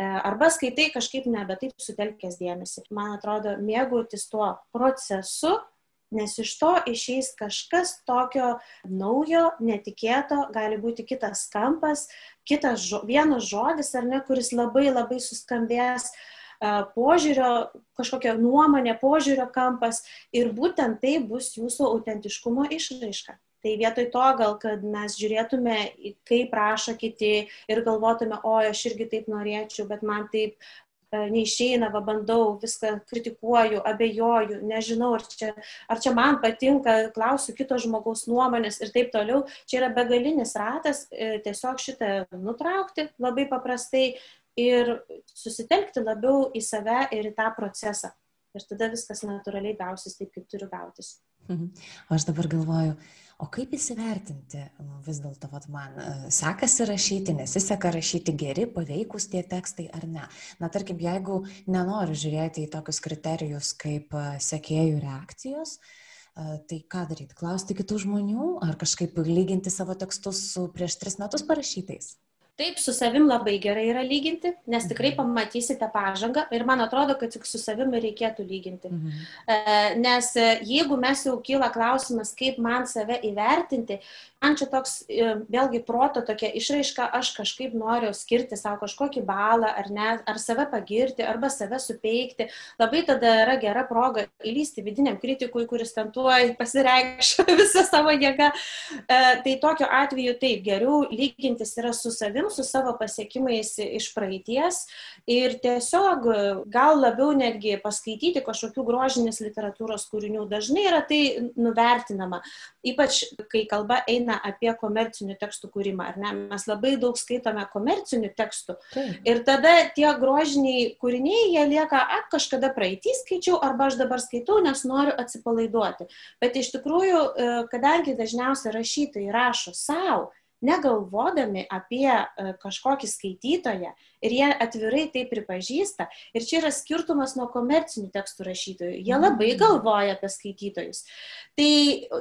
B: E, arba skaitai kažkaip nebe taip sutelkęs dėmesį. Man atrodo, mėgautis tuo procesu, nes iš to išeis kažkas tokio naujo, netikėto, gali būti kitas kampas, kitas žo, vienas žodis ar ne, kuris labai labai suskambės uh, požiūrio, kažkokia nuomonė, požiūrio kampas ir būtent tai bus jūsų autentiškumo išraiška. Tai vietoj to gal, kad mes žiūrėtume, kaip rašo kiti ir galvotume, o aš irgi taip norėčiau, bet man taip neišeina, va bandau, viską kritikuoju, abejoju, nežinau, ar čia, ar čia man patinka, klausiu kito žmogaus nuomonės ir taip toliau. Čia yra begalinis ratas, e, tiesiog šitą nutraukti labai paprastai ir susitelkti labiau į save ir į tą procesą. Ir tada viskas natūraliai gausis taip, kaip turi gautis.
A: Mhm. O aš dabar galvoju, o kaip įsivertinti vis dėlto, man e, sekasi rašyti, nesiseka rašyti geri, paveikus tie tekstai ar ne. Na, tarkim, jeigu nenoriu žiūrėti į tokius kriterijus kaip e, sekėjų reakcijos, e, tai ką daryti? Klausti kitų žmonių ar kažkaip lyginti savo tekstus su prieš tris metus parašytais?
B: Taip, su savim labai gerai yra lyginti, nes tikrai mhm. pamatysite pažangą ir man atrodo, kad tik su savimi reikėtų lyginti. Mhm. E, nes e, jeigu mes jau kyla klausimas, kaip man save įvertinti, man čia toks e, vėlgi proto tokia išraiška, aš kažkaip noriu skirti savo kažkokį balą, ar ne, ar save pagirti, arba save supeikti, labai tada yra gera proga įlysti vidiniam kritikui, kuris ten tuoj pasireikš visą savo jėgą. Tai tokiu atveju taip, geriau lygintis yra su savim su savo pasiekimais iš praeities ir tiesiog gal labiau netgi paskaityti kažkokių grožinės literatūros kūrinių. Dažnai yra tai nuvertinama, ypač kai kalba eina apie komercinių tekstų kūrimą, ar ne? Mes labai daug skaitome komercinių tekstų Taip. ir tada tie grožiniai kūriniai, jie lieka, a, kažkada praeitį skaičiau arba aš dabar skaitau, nes noriu atsipalaiduoti. Bet iš tikrųjų, e, kadangi dažniausiai rašytojai rašo savo, negalvodami apie e, kažkokį skaitytoją ir jie atvirai tai pripažįsta. Ir čia yra skirtumas nuo komercinių tekstų rašytojų. Jie labai galvoja apie skaitytojus. Tai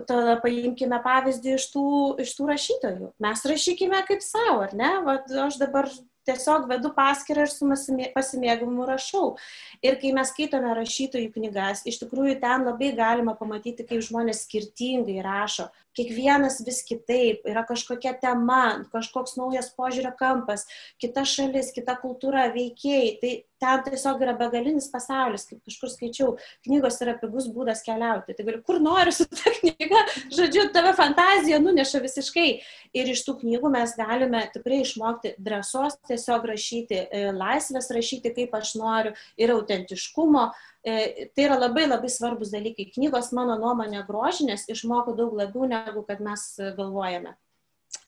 B: tada paimkime pavyzdį iš tų, iš tų rašytojų. Mes rašykime kaip savo, ar ne? Vat aš dabar tiesiog vedu paskirą ir su pasimėgavimu rašau. Ir kai mes skaitome rašytojų knygas, iš tikrųjų ten labai galima pamatyti, kaip žmonės skirtingai rašo. Kiekvienas vis kitaip, yra kažkokia tema, kažkoks naujas požiūrio kampas, kita šalis, kita kultūra, veikėjai. Tai ten tiesiog yra begalinis pasaulis, kaip kažkur skaičiau, knygos yra pigus būdas keliauti. Tai gali, kur nori su ta knyga, žodžiu, tave fantazija nuneša visiškai. Ir iš tų knygų mes galime tikrai išmokti drąsos tiesiog rašyti, e, laisvės rašyti, kaip aš noriu, ir autentiškumo. E, tai yra labai labai svarbus dalykai. Knygos, mano nuomonė, grožinės išmoko daug labiau, negu kad mes galvojame.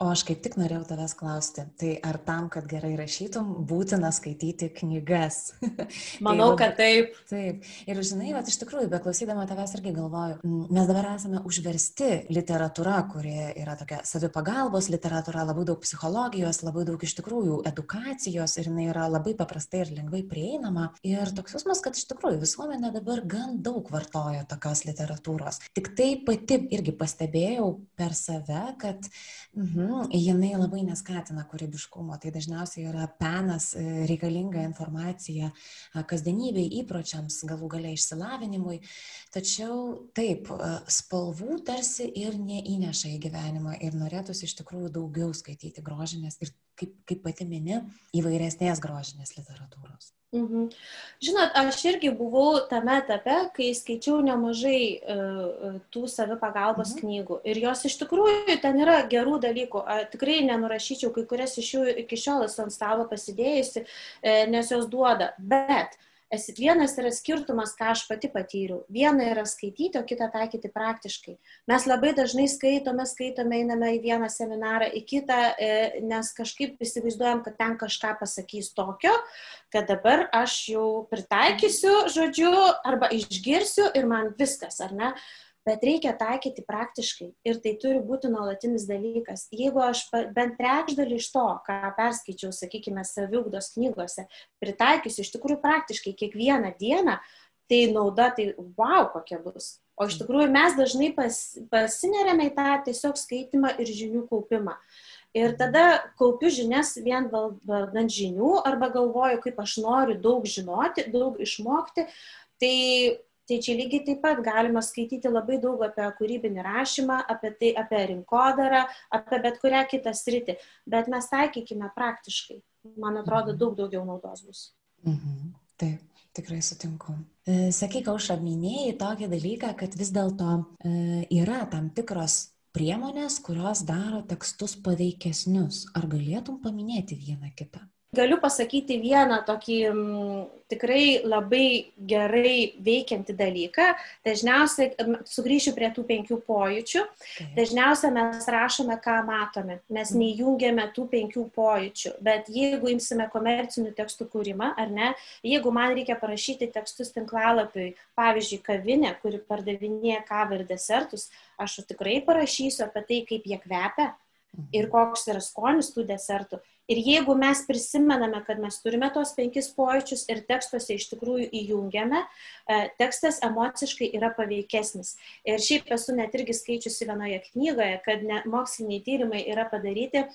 A: O aš kaip tik norėjau tavęs klausti, tai ar tam, kad gerai rašytum, būtina skaityti knygas?
B: Manau, tai, kad taip.
A: Taip. Ir žinai, va, iš tikrųjų, beklausydama tavęs irgi galvoju, mes dabar esame užversti literatūra, kuri yra tokia savipagalbos literatūra, labai daug psichologijos, labai daug iš tikrųjų edukacijos ir jinai yra labai paprastai ir lengvai prieinama. Ir toks jausmas, kad iš tikrųjų visuomenė dabar gan daug vartoja tokios literatūros. Tik tai pati irgi pastebėjau per save, kad mhm, jinai labai neskatina kūrybiškumo, tai dažniausiai yra penas e, reikalinga informacija kasdienybei, įpročiams, galų galia išsilavinimui. Tačiau taip, spalvų tarsi ir neįneša į gyvenimą ir norėtųsi iš tikrųjų daugiau skaityti grožinės ir, kaip, kaip pati mini, įvairesnės grožinės literatūros.
B: Mhm. Žinot, aš irgi buvau tame etape, kai skaičiau nemažai uh, tų savipagalbos mhm. knygų. Ir jos iš tikrųjų ten yra gerų dalykų. A, tikrai nenurašyčiau, kai kurias iš jų iki šiol esu ant stalo pasidėjusi, e, nes jos duoda. Bet uh, esi vienas yra skirtumas, ką aš pati patyriau. Viena yra skaityti, o kita taikyti praktiškai. Mes labai dažnai skaitome, skaitome, einame į vieną seminarą, į kitą, e, nes kažkaip įsivaizduojam, kad ten kažką pasakys tokio, kad dabar aš jau pritaikysiu, žodžiu, arba išgirsiu ir man viskas, ar ne? Bet reikia taikyti praktiškai ir tai turi būti nuolatinis dalykas. Jeigu aš bent trečdalį iš to, ką perskaičiau, sakykime, saviugdos knygose, pritaikysiu iš tikrųjų praktiškai kiekvieną dieną, tai nauda, tai wow, kokia bus. O iš tikrųjų mes dažnai pas, pasineriame į tą tiesiog skaitimą ir žinių kaupimą. Ir tada kaupiu žinias vien valdant žinių arba galvoju, kaip aš noriu daug žinoti, daug išmokti. Tai Tai čia lygiai taip pat galima skaityti labai daug apie kūrybinį rašymą, apie, tai, apie rinkodarą, apie bet kurią kitą sritį, bet mes taikykime praktiškai. Man atrodo, daug daugiau naudos bus.
A: Mhm. Taip, tikrai sutinku. E, sakyk, aušra, minėjai tokį dalyką, kad vis dėlto e, yra tam tikros priemonės, kurios daro tekstus paveikesnius. Ar galėtum paminėti vieną kitą?
B: Galiu pasakyti vieną tokį m, mm, tikrai labai gerai veikiantį dalyką. Dažniausiai, sugrįšiu prie tų penkių pojūčių, dažniausiai mes rašome, ką matome. Mes mhm. neįjungiame tų penkių pojūčių. Bet jeigu imsime komercinių tekstų kūrimą, ar ne, jeigu man reikia parašyti tekstus tinklalapiui, pavyzdžiui, kavinė, kuri pardavinėja kavą ir desertus, aš tikrai parašysiu apie tai, kaip jie kvepia ir mhm. koks yra skonis tų desertų. Ir jeigu mes prisimename, kad mes turime tos penkis pojūčius ir tekstuose iš tikrųjų įjungiame, e, tekstas emociškai yra paveikesnis. Ir šiaip esu net irgi skaičiusi vienoje knygoje, kad moksliniai tyrimai yra padaryti,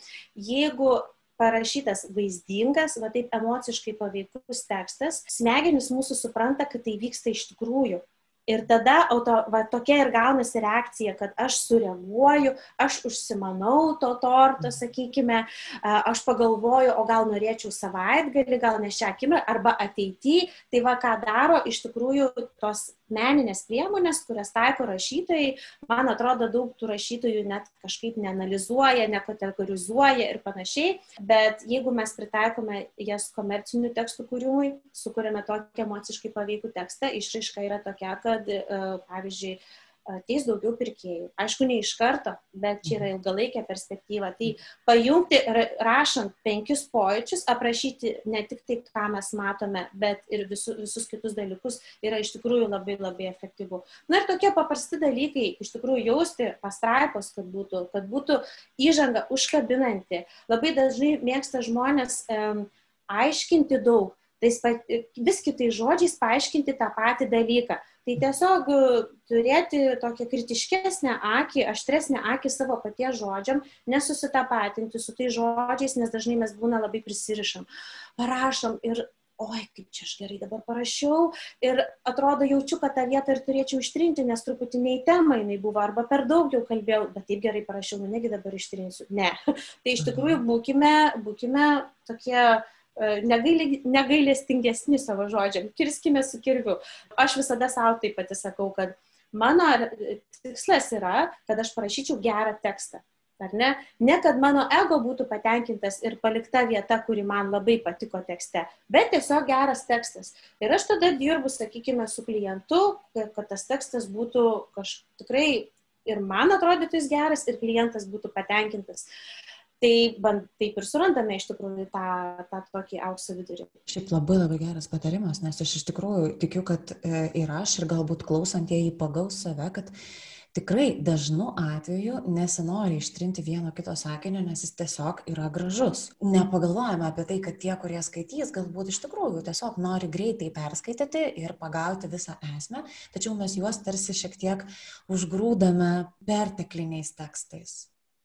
B: jeigu parašytas vaizdingas, va taip emociškai paveikus tekstas, smegenys mūsų supranta, kad tai vyksta iš tikrųjų. Ir tada auto, va, tokia ir gaunasi reakcija, kad aš sureaguoju, aš užsimanau to torto, sakykime, aš pagalvoju, o gal norėčiau savaitgalį, gal ne šią akimirką, arba ateityje. Tai va, ką daro iš tikrųjų tos meninės priemonės, kurias taiko rašytojai, man atrodo, daug tų rašytojų net kažkaip neanalizuoja, nekategorizuoja ir panašiai, bet jeigu mes pritaikome jas komercinių tekstų kūrimui, sukūrėme tokį emociškai paveikų tekstą, išraiška yra tokia, kad, e, pavyzdžiui, ateis daugiau pirkėjų. Aišku, ne iš karto, bet čia yra ilgalaikė perspektyva. Tai pajungti, rašant penkis pojūčius, aprašyti ne tik tai, ką mes matome, bet ir visu, visus kitus dalykus yra iš tikrųjų labai labai efektyvu. Na ir tokie paprasti dalykai, iš tikrųjų jausti pastraipos, kad būtų, kad būtų įžanga užkabinanti. Labai dažnai mėgsta žmonės um, aiškinti daug, tais vis kitais žodžiais paaiškinti tą patį dalyką. Tai tiesiog e, turėti tokią kritiškesnę akį, aštresnę akį savo paties žodžiam, nesusitapatinti su tai žodžiais, nes dažnai mes būna labai prisirišam. Parašom ir, oi, kaip čia aš gerai dabar parašiau ir atrodo jaučiu, kad tą vietą ir turėčiau ištrinti, nes truputį nei tema jinai buvo, arba per daug jau kalbėjau, bet taip gerai parašiau, nu negi dabar ištrinsiu. Ne. tai iš tikrųjų būkime, būkime tokie negailestingesni savo žodžiam, kirskime su kirviu. Aš visada savo taip pati sakau, kad mano tikslas yra, kad aš parašyčiau gerą tekstą. Ar ne? Ne, kad mano ego būtų patenkintas ir palikta vieta, kuri man labai patiko tekste, bet tiesiog geras tekstas. Ir aš tada dirbu, sakykime, su klientu, kad tas tekstas būtų kažkaip tikrai ir man atrodytų jis geras, ir klientas būtų patenkintas. Tai band, taip ir surandame iš tikrųjų tą, tą tokį aukso vidurį.
A: Šiaip labai labai geras patarimas, nes aš iš tikrųjų tikiu, kad e, ir aš, ir galbūt klausantieji pagaus save, kad tikrai dažnu atveju nesinori ištrinti vieno kito sakinio, nes jis tiesiog yra gražus. Nepagalvojame apie tai, kad tie, kurie skaitys, galbūt iš tikrųjų tiesiog nori greitai perskaityti ir pagauti visą esmę, tačiau mes juos tarsi šiek tiek užgrūdame pertekliniais tekstais.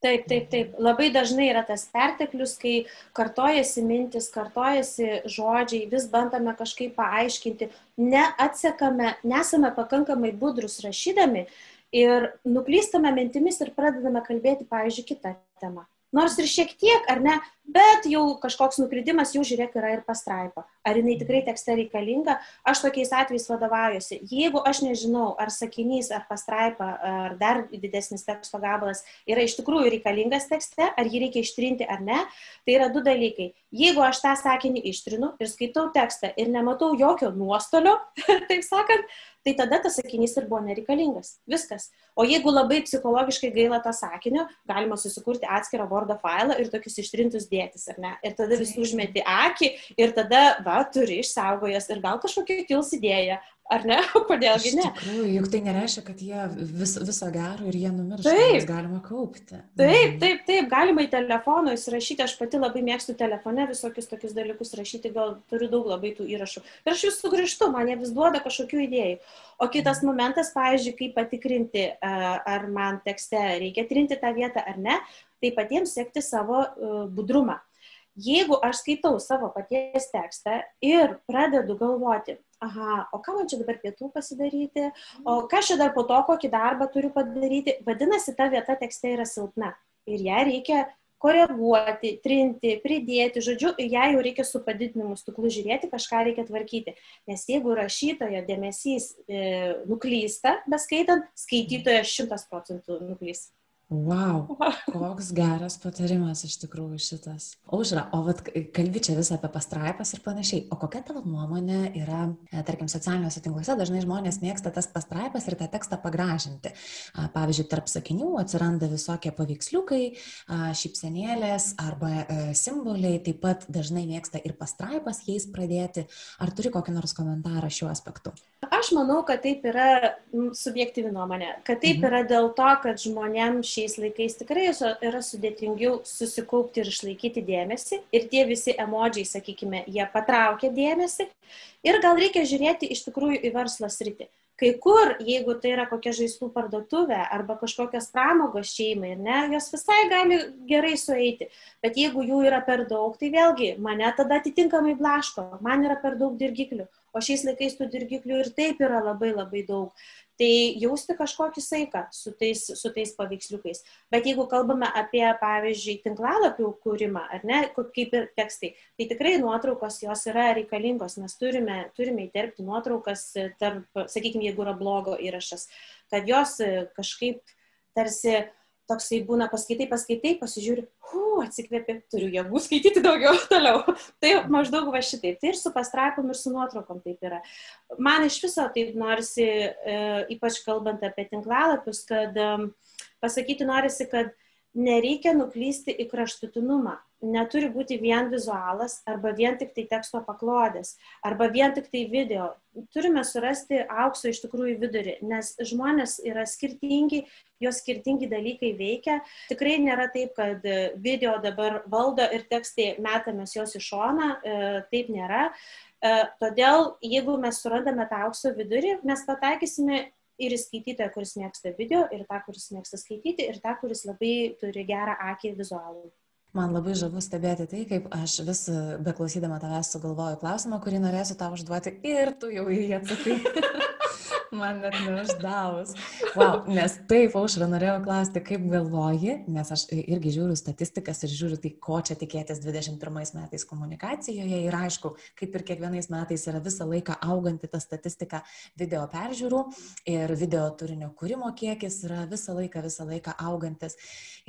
B: Taip, taip, taip. Labai dažnai yra tas perteklius, kai kartojasi mintis, kartojasi žodžiai, vis bandome kažkaip paaiškinti, neatsekame, nesame pakankamai budrus rašydami, ir nuklystame mintimis ir pradedame kalbėti, pavyzdžiui, kitą temą. Nors ir šiek tiek, ar ne, bet jau kažkoks nukrydimas, jau žiūrėk, yra ir pastraipa. Ar jinai tikrai tekste reikalinga, aš tokiais atvejais vadovaujuosi. Jeigu aš nežinau, ar sakinys, ar pastraipa, ar dar didesnis teksto gabalas yra iš tikrųjų reikalingas tekste, ar jį reikia ištrinti ar ne, tai yra du dalykai. Jeigu aš tą sakinį ištrinu ir skaitau tekstą ir nematau jokio nuostolio, taip sakant, tai tada tas sakinys ir buvo nereikalingas. Viskas. O jeigu labai psichologiškai gaila to sakinio, galima susikurti atskirą Word failą ir tokius ištrintus dėtis, ar ne? Ir tada vis užmeti akį ir tada, va, turi išsaugojęs ir gal kažkokia kils idėja, Ar ne? Kodėlgi ne?
A: Iš tikrųjų, juk tai nereiškia, kad jie vis, viso gero ir jie numirs. Taip, galima kaupti.
B: Taip, mhm. taip, taip, galima į telefoną įsirašyti, aš pati labai mėgstu telefone visokius tokius dalykus rašyti, gal turiu daug labai tų įrašų. Ir aš vis sugrįžtu, man jie vis duoda kažkokių idėjų. O kitas momentas, pavyzdžiui, kaip patikrinti, ar man tekste reikia trinti tą vietą ar ne, tai patiems sekti savo budrumą. Jeigu aš skaitau savo paties tekstą ir pradedu galvoti, aha, o ką man čia dabar pietų pasidaryti, o ką čia dar po to, kokį darbą turiu padaryti, vadinasi, ta vieta tekste yra silpna ir ją reikia koreguoti, trinti, pridėti, žodžiu, ją jau reikia su padidinimu stiklu žiūrėti, kažką reikia tvarkyti. Nes jeigu rašytojo dėmesys e, nuklysta, beskaitant, skaitytojas šimtas procentų nuklys.
A: Wow, koks geras patarimas iš tikrųjų šitas. Aušra, o vat, kalbi čia vis apie pastraipas ir panašiai. O kokia tavo nuomonė yra, e, tarkim, socialiniuose tinkluose dažnai žmonės mėgsta tas pastraipas ir tą tekstą pagražinti. Pavyzdžiui, tarp sakinių atsiranda visokie paveiksliukai, šypsenėlės arba e, simboliai, taip pat dažnai mėgsta ir pastraipas jais pradėti. Ar turi kokį nors komentarą šiuo aspektu?
B: Aš manau, kad taip yra subjektyvi nuomonė, kad taip mhm. yra dėl to, kad žmonėms šiai šiais laikais tikrai yra sudėtingiau susikaupti ir išlaikyti dėmesį. Ir tie visi emodžiai, sakykime, jie patraukia dėmesį. Ir gal reikia žiūrėti iš tikrųjų į verslo sritį. Kai kur, jeigu tai yra kokia žaislų parduotuvė arba kažkokios pramogos šeimai, ne, jos visai gali gerai sueiti. Bet jeigu jų yra per daug, tai vėlgi mane tada atitinkamai blaško, man yra per daug dirgiklių. O šiais laikais tų dirgiklių ir taip yra labai labai daug tai jausti kažkokį saiką su tais, su tais paveiksliukais. Bet jeigu kalbame apie, pavyzdžiui, tinklalapių kūrimą, ar ne, kaip ir tekstai, tai tikrai nuotraukos jos yra reikalingos, mes turime, turime įterpti nuotraukas tarp, sakykime, jeigu yra blogo įrašas, kad jos kažkaip tarsi toksai būna paskaitai, paskaitai, pasižiūri, hu, atsikvėpi, turiu jėgų skaityti daugiau toliau. tai maždaug va šitaip. Tai ir su pastraipom, ir su nuotraukom taip yra. Man iš viso taip norisi, e, ypač kalbant apie tinklalapius, kad e, pasakyti norisi, kad nereikia nuklysti į kraštutinumą. Neturi būti vien vizualas arba vien tik tai teksto paklodės arba vien tik tai video. Turime surasti aukso iš tikrųjų vidurį, nes žmonės yra skirtingi, jos skirtingi dalykai veikia. Tikrai nėra taip, kad video dabar valdo ir tekstai metamės jos į šoną, e, taip nėra. E, todėl, jeigu mes surandame tą aukso vidurį, mes pataikysime ir į skaitytoją, kuris mėgsta video, ir tą, kuris mėgsta skaityti, ir tą, kuris labai turi gerą akį vizualų.
A: Man labai žavu stebėti tai, kaip aš vis beklausydama tavęs sugalvoju klausimą, kurį norėsiu tau užduoti ir tu jau į jį atsakai. Man net neuždavus. Wow, nes taip, aušra, norėjau klausti, kaip galvoji, nes aš irgi žiūriu statistikas ir žiūriu tai, ko čia tikėtis 21 metais komunikacijoje. Ir aišku, kaip ir kiekvienais metais yra visą laiką auganti ta statistika video peržiūrų ir video turinio kūrimo kiekis yra visą laiką, visą laiką augantis.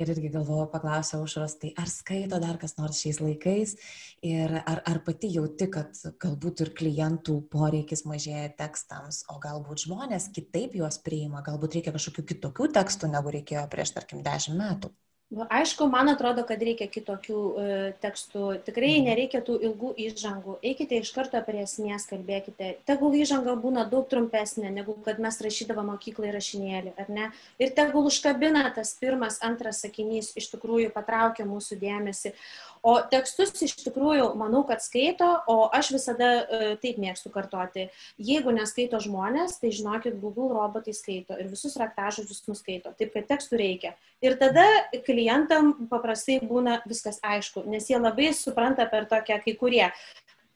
A: Ir irgi galvoju, paklausiau aušros, tai ar skaito dar kas nors šiais laikais ir ar, ar pati jauti, kad galbūt ir klientų poreikis mažėja tekstams, o galbūt žmonės žmonės kitaip juos priima, galbūt reikia kažkokių kitokių tekstų, negu reikėjo prieš, tarkim, dešimt metų.
B: Nu, aišku, man atrodo, kad reikia kitokių e, tekstų. Tikrai mhm. nereikia tų ilgų įžangų. Eikite iš karto prie esmės, kalbėkite. Tegul įžanga būna daug trumpesnė, negu kad mes rašydavo mokyklai rašinėlį, ar ne? Ir tegul užkabina tas pirmas, antras sakinys, iš tikrųjų patraukia mūsų dėmesį. O tekstus iš tikrųjų manau, kad skaito, o aš visada e, taip mėgstu kartoti. Jeigu neskaito žmonės, tai žinokit, Google robotai skaito ir visus raktažodžius nuskaito. Taip, kad tekstų reikia. Ir tada klientam paprastai būna viskas aišku, nes jie labai supranta per tokią kai kurie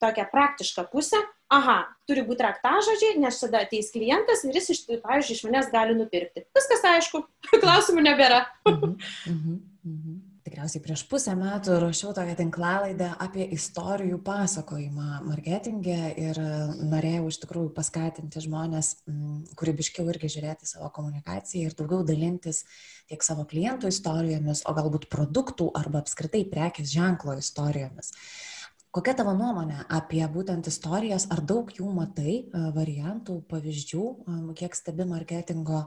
B: tokią praktišką pusę, aha, turi būti raktažodžiai, nes tada ateis klientas ir jis, iš, pavyzdžiui, iš manęs gali nupirkti. Viskas aišku, klausimų nebėra. Mhm, mhm,
A: mhm tikriausiai prieš pusę metų rašiau tokią tinklalaidę apie istorijų pasakojimą marketingė ir norėjau iš tikrųjų paskatinti žmonės kūrybiškiau irgi žiūrėti savo komunikaciją ir daugiau dalintis tiek savo klientų istorijomis, o galbūt produktų arba apskritai prekės ženklo istorijomis. Kokia tavo nuomonė apie būtent istorijas, ar daug jų matai, e, variantų, pavyzdžių, e, kiek stebi marketingo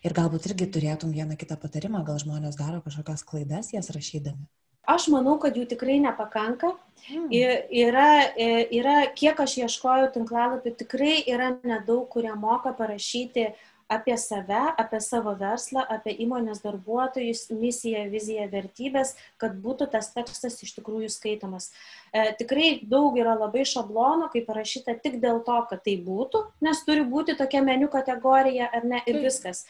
A: ir galbūt irgi turėtum vieną kitą patarimą, gal žmonės daro kažkokias klaidas jas rašydami?
B: Aš manau, kad jų tikrai nepakanka. Hmm. Yra, e, yra, kiek aš ieškojau tinklalapių, tikrai yra nedaug, kurie moka parašyti apie save, apie savo verslą, apie įmonės darbuotojus, misiją, viziją, vertybės, kad būtų tas tekstas iš tikrųjų skaitomas. E, tikrai daug yra labai šablonų, kaip parašyta tik dėl to, kad tai būtų, nes turi būti tokia meniu kategorija ar ne ir viskas.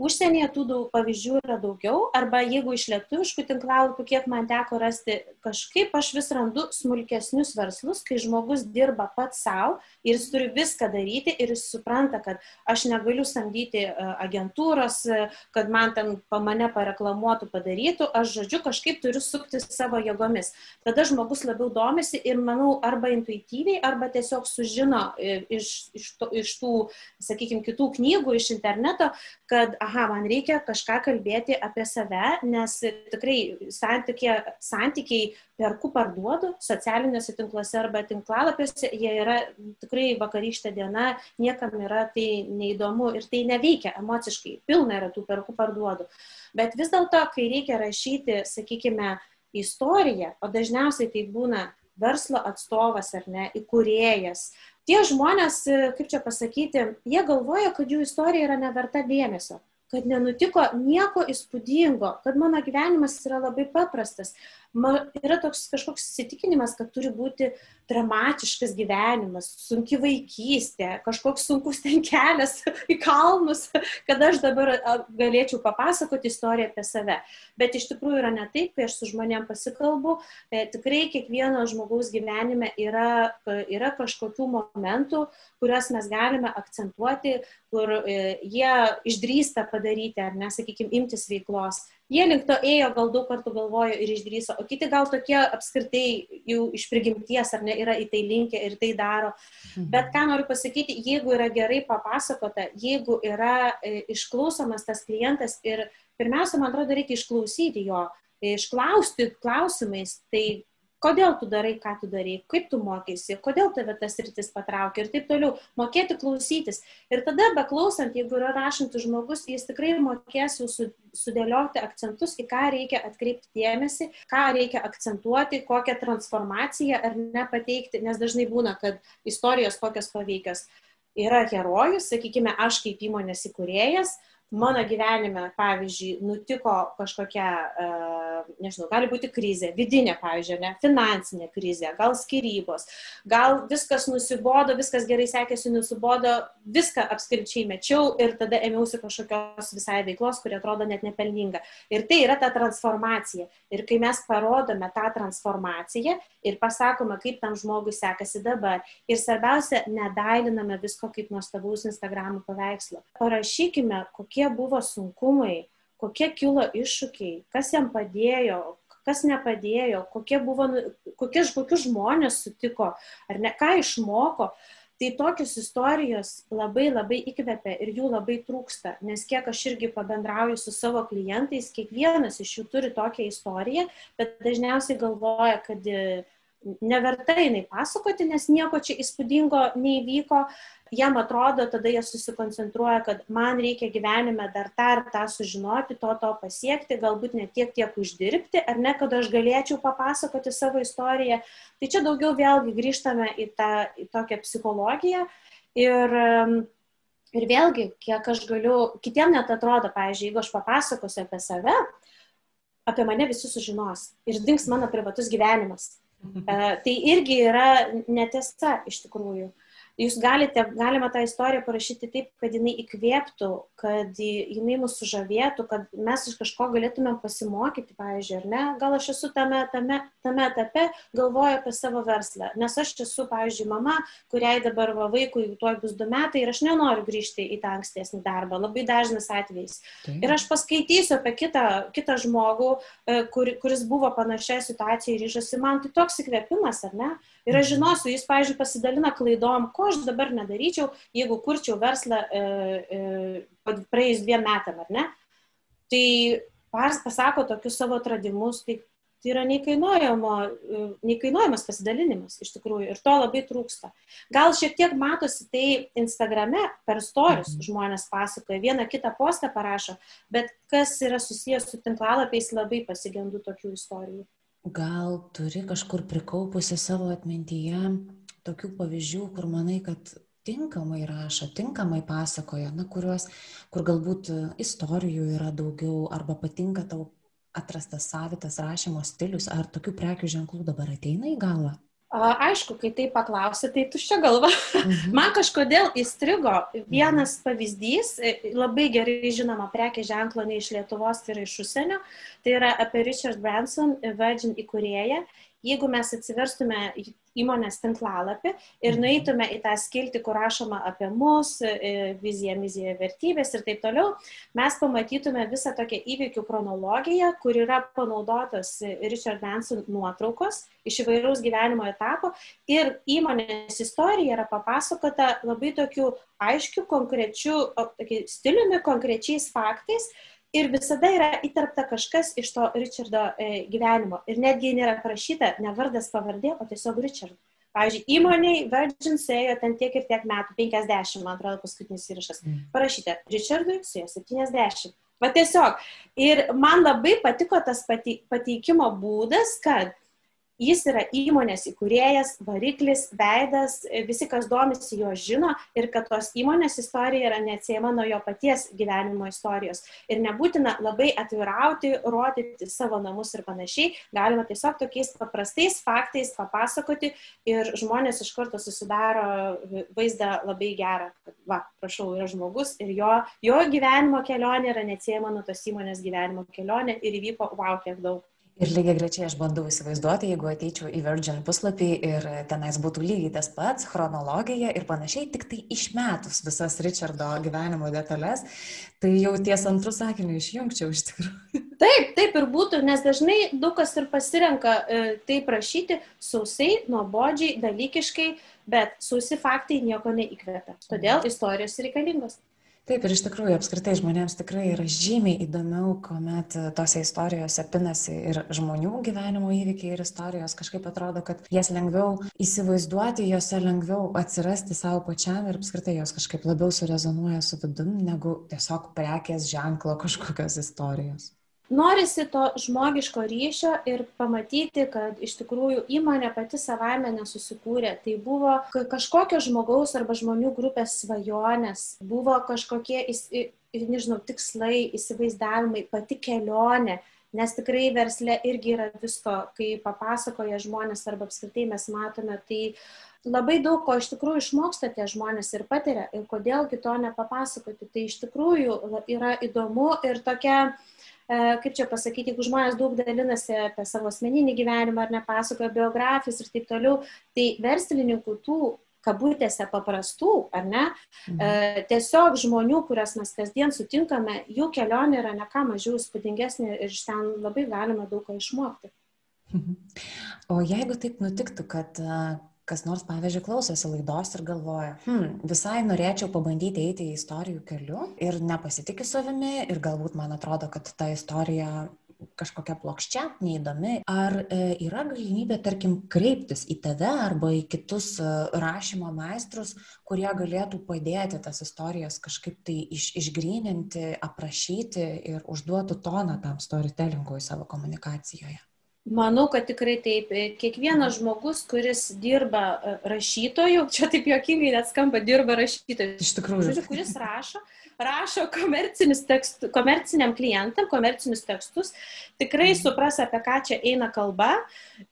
B: Užsienyje tų daug pavyzdžių yra daugiau, arba jeigu iš lietuviškų tinklalapių, kiek man teko rasti, kažkaip aš vis randu smulkesnius verslus, kai žmogus dirba pats savo ir jis turi viską daryti ir jis supranta, kad aš negaliu samdyti e, agentūros, e, kad man ten mane pareklamuotų, padarytų, aš žodžiu kažkaip turiu sukti savo jėgomis. Tada žmogus labiau domisi ir manau arba intuityviai, arba tiesiog sužino e, iš, iš, to, iš tų, sakykime, kitų knygų, iš interneto, kad, aha, man reikia kažką kalbėti apie save, nes tikrai santykiai, santykiai perku parduodu socialiniuose tinkluose arba tinklalapiuose, jie yra tikrai vakarykštė diena, niekam yra tai neįdomu ir tai neveikia emociškai, pilna yra tų perku parduodu. Bet vis dėlto, kai reikia rašyti, sakykime, istoriją, o dažniausiai tai būna verslo atstovas ar ne, įkūrėjas, tie žmonės, kaip čia pasakyti, jie galvoja, kad jų istorija yra neverta dėmesio kad nenutiko nieko įspūdingo, kad mano gyvenimas yra labai paprastas. Man yra toks kažkoks įsitikinimas, kad turi būti dramatiškas gyvenimas, sunki vaikystė, kažkoks sunkus ten kelias į kalnus, kad aš dabar galėčiau papasakoti istoriją apie save. Bet iš tikrųjų yra ne taip, kai aš su žmonėm pasikalbu, e, tikrai kiekvieno žmogaus gyvenime yra, yra kažkokių momentų, kuriuos mes galime akcentuoti, kur e, jie išdrįsta padaryti, ar nesakykime, imtis veiklos Jie link to ėjo, gal daug kartų galvojo ir išdryso, o kiti gal tokie apskritai jau iš prigimties ar ne yra į tai linkę ir tai daro. Mhm. Bet ką noriu pasakyti, jeigu yra gerai papasakota, jeigu yra e, išklausomas tas klientas ir pirmiausia, man atrodo, reikia išklausyti jo, išklausti klausimais, tai kodėl tu darai, ką tu darai, kaip tu mokėsi, kodėl tave tas rytis patraukia ir taip toliau. Mokėti klausytis. Ir tada, beklausant, jeigu yra rašantis žmogus, jis tikrai mokės jau sudėlioti akcentus, į ką reikia atkreipti dėmesį, ką reikia akcentuoti, kokią transformaciją ar nepateikti, nes dažnai būna, kad istorijos kokios paveikios. Yra herojus, sakykime, aš kaip įmonės įkūrėjas, mano gyvenime, pavyzdžiui, nutiko kažkokia, uh, nežinau, gali būti krizė, vidinė, pavyzdžiui, ne, finansinė krizė, gal skirybos, gal viskas nusibodo, viskas gerai sekėsi, nusibodo, viską apskričiai mečiau ir tada ėmiausi kažkokios visai veiklos, kuri atrodo net nepelninga. Ir tai yra ta transformacija. Ir kai mes parodome tą transformaciją ir pasakome, kaip tam žmogui sekasi dabar, ir svarbiausia, nedailiname visko kaip nuostabaus Instagram paveikslo. Parašykime, kokie kokie buvo sunkumai, kokie kilo iššūkiai, kas jam padėjo, kas nepadėjo, kokie buvo, nu, kokie, kokius žmonės sutiko, ar ne, ką išmoko. Tai tokios istorijos labai labai įkvepia ir jų labai trūksta, nes kiek aš irgi pabendrauju su savo klientais, kiekvienas iš jų turi tokią istoriją, bet dažniausiai galvoja, kad neverta jinai pasakoti, nes nieko čia įspūdingo neįvyko. Jam atrodo, tada jie susikoncentruoja, kad man reikia gyvenime dar tą ir tą sužinoti, to to pasiekti, galbūt ne tiek tiek uždirbti, ar ne, kad aš galėčiau papasakoti savo istoriją. Tai čia daugiau vėlgi grįžtame į tą į tokią psichologiją. Ir, ir vėlgi, kiek aš galiu, kitiem net atrodo, pavyzdžiui, jeigu aš papasakosiu apie save, apie mane visi sužinos ir dings mano privatus gyvenimas. E, tai irgi yra netiesa iš tikrųjų. Jūs galite, galima tą istoriją parašyti taip, kad jinai įkvėptų, kad jinai mus sužavėtų, kad mes iš kažko galėtumėm pasimokyti, pavyzdžiui, ar ne? Gal aš esu tame, tame, tame etape, galvoju apie savo verslą. Nes aš esu, pavyzdžiui, mama, kuriai dabar va, vaikui tuoj bus du metai ir aš nenoriu grįžti į tą ankstesnį darbą. Labai dažnas atvejis. Taip. Ir aš paskaitysiu apie kitą, kitą žmogų, e, kur, kuris buvo panašioje situacijoje ir ryžosi. Man tai toks įkvėpimas, ar ne? Ir aš žinosiu, jis, pavyzdžiui, pasidalina klaidom, ko aš dabar nedaryčiau, jeigu kurčiau verslą e, e, praėjus dviem metam, ar ne? Tai pars pasako tokius savo atradimus, tai, tai yra neįkainuojamo, e, neįkainuojamas pasidalinimas iš tikrųjų ir to labai trūksta. Gal šiek tiek matosi tai Instagrame per storius mhm. žmonės pasakoja, vieną kitą postą parašo, bet kas yra susijęs su tinklalapiais, labai pasigendu tokių istorijų.
A: Gal turi kažkur prikaupusi savo atmintyje tokių pavyzdžių, kur manai, kad tinkamai rašo, tinkamai pasakoja, na, kuriuos, kur galbūt istorijų yra daugiau arba patinka tau atrastas savitas rašymo stilius, ar tokių prekių ženklų dabar ateina į galvą?
B: Aišku, kai tai paklausi, tai tuščia galva. Mhm. Man kažkodėl įstrigo vienas pavyzdys, e, labai gerai žinoma prekė ženklo ne iš Lietuvos, tai yra iš užsienio, tai yra apie Richard Branson, Virgin įkūrėją. Jeigu mes atsiverstume įmonės tinklalapį ir mhm. nueitume į tą skiltį, kur rašoma apie mus, e, viziją, miziją, vertybės ir taip toliau, mes pamatytume visą tokią įvykių chronologiją, kur yra panaudotos Richard Branson nuotraukos iš įvairaus gyvenimo etapo ir įmonės istorija yra papasakota labai tokiu aiškiu, konkrečiu stiliumi, konkrečiais faktais ir visada yra įtarpta kažkas iš to Richardo e, gyvenimo. Ir netgi nėra parašyta ne vardas pavardė, o tiesiog Richard. Pavyzdžiui, įmoniai Virgin suėjo ten tiek ir tiek metų, 50, man atrodo, paskutinis įrašas. Mm. Parašyta, Richardui suėjo 70. Va tiesiog. Ir man labai patiko tas pateikimo būdas, kad Jis yra įmonės įkūrėjas, variklis, veidas, visi, kas domisi, jo žino ir kad tos įmonės istorija yra neatsiejama nuo jo paties gyvenimo istorijos. Ir nebūtina labai atvirauti, rodyti savo namus ir panašiai, galima tiesiog tokiais paprastais faktais papasakoti ir žmonės iš karto susidaro vaizdą labai gerą, va, prašau, yra žmogus ir jo, jo gyvenimo kelionė yra neatsiejama nuo tos įmonės gyvenimo kelionė ir įvyko, wow, kiek daug.
A: Ir lygiai grečiai aš bandau įsivaizduoti, jeigu ateičiau į Virgin puslapį ir tenais būtų lygiai tas pats, chronologija ir panašiai, tik tai išmetus visas Richardo gyvenimo detalės, tai jau ties antrų sakinių išjungčiau iš tikrųjų.
B: Taip, taip ir būtų, nes dažnai daug kas ir pasirenka e, tai prašyti sausai, nuobodžiai, dalykiškai, bet sausi faktai nieko neįkvepia. Todėl istorijos reikalingos.
A: Taip, ir iš tikrųjų apskritai žmonėms tikrai yra žymiai įdomiau, kuomet e, tose istorijose pinasi ir žmonių gyvenimo įvykiai ir istorijos. Kažkaip atrodo, kad jas lengviau įsivaizduoti, jose lengviau atsirasti savo pačiam ir apskritai jos kažkaip labiau surezonuoja su vidum, negu tiesiog prekės ženklo kažkokios istorijos
B: norisi to žmogiško ryšio ir pamatyti, kad iš tikrųjų įmonė pati savaime nesusikūrė. Tai buvo kažkokio žmogaus arba žmonių grupės svajonės, buvo kažkokie, nežinau, tikslai, įsivaizdavimai, pati kelionė. Nes tikrai verslė irgi yra visko, kai papasakoja žmonės arba apskritai mes matome, tai labai daug ko iš tikrųjų išmoksta tie žmonės ir patiria ir kodėlgi to nepapasakoti. Tai iš tikrųjų yra įdomu ir tokia uh, kaip čia pasakyti, jeigu žmonės daug dalinasi apie savo asmeninį gyvenimą ar nepasakoja biografijas ir taip toliau, tai verslininkų tų kabutėse paprastų, ar ne, mhm. E, tiesiog žmonių, kurias mes kasdien sutinkame, jų kelionė yra ne ką mažiau spūdingesnė ir iš ten labai galima daug ko išmokti.
A: Mhm. O jeigu taip nutiktų, kad kas nors, pavyzdžiui, klausosi laidos ir galvoja, hmm, visai norėčiau pabandyti eiti į istorijų keliu ir nepasitikiu savimi ir galbūt man atrodo, kad ta istorija kažkokia plokščia, neįdomi, ar e, yra galimybė, tarkim, kreiptis į tave arba į kitus e, rašymo meistrus, kurie galėtų padėti tas istorijas kažkaip tai iš, išgryninti, aprašyti ir užduotų toną tam storytellingui savo komunikacijoje?
B: Manau, kad tikrai taip. Kiekvienas žmogus, kuris dirba e, rašytoju, čia taip jokingai net skamba, dirba rašytoju.
A: Iš tikrųjų.
B: Žodžiu, kuris rašo, rašo tekstų, komerciniam klientam, komercinius tekstus, tikrai mhm. supras, apie ką čia eina kalba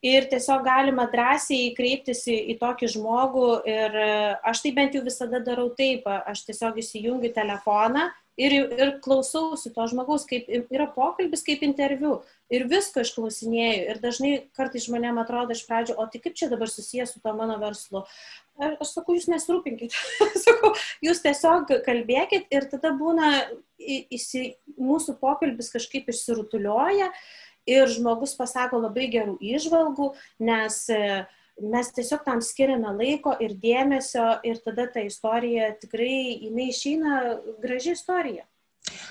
B: ir tiesiog galima drąsiai kreiptis į, į tokį žmogų ir e, aš tai bent jau visada darau taip, aš tiesiog įsijungiu telefoną ir, ir klausausi to žmogaus, kaip yra pokalbis, kaip interviu. Ir visko išklausinėjau. Ir dažnai kartais žmonėm atrodo iš pradžio, o tai kaip čia dabar susijęs su to mano verslu. Aš sakau, jūs nesirūpinkit. sakau, jūs tiesiog kalbėkit ir tada būna įsi, mūsų pokalbis kažkaip išsirutulioja ir žmogus pasako labai gerų išvalgų, nes uh, mes tiesiog tam skiriame laiko ir dėmesio ir tada ta istorija tikrai, jinai išeina graži istorija.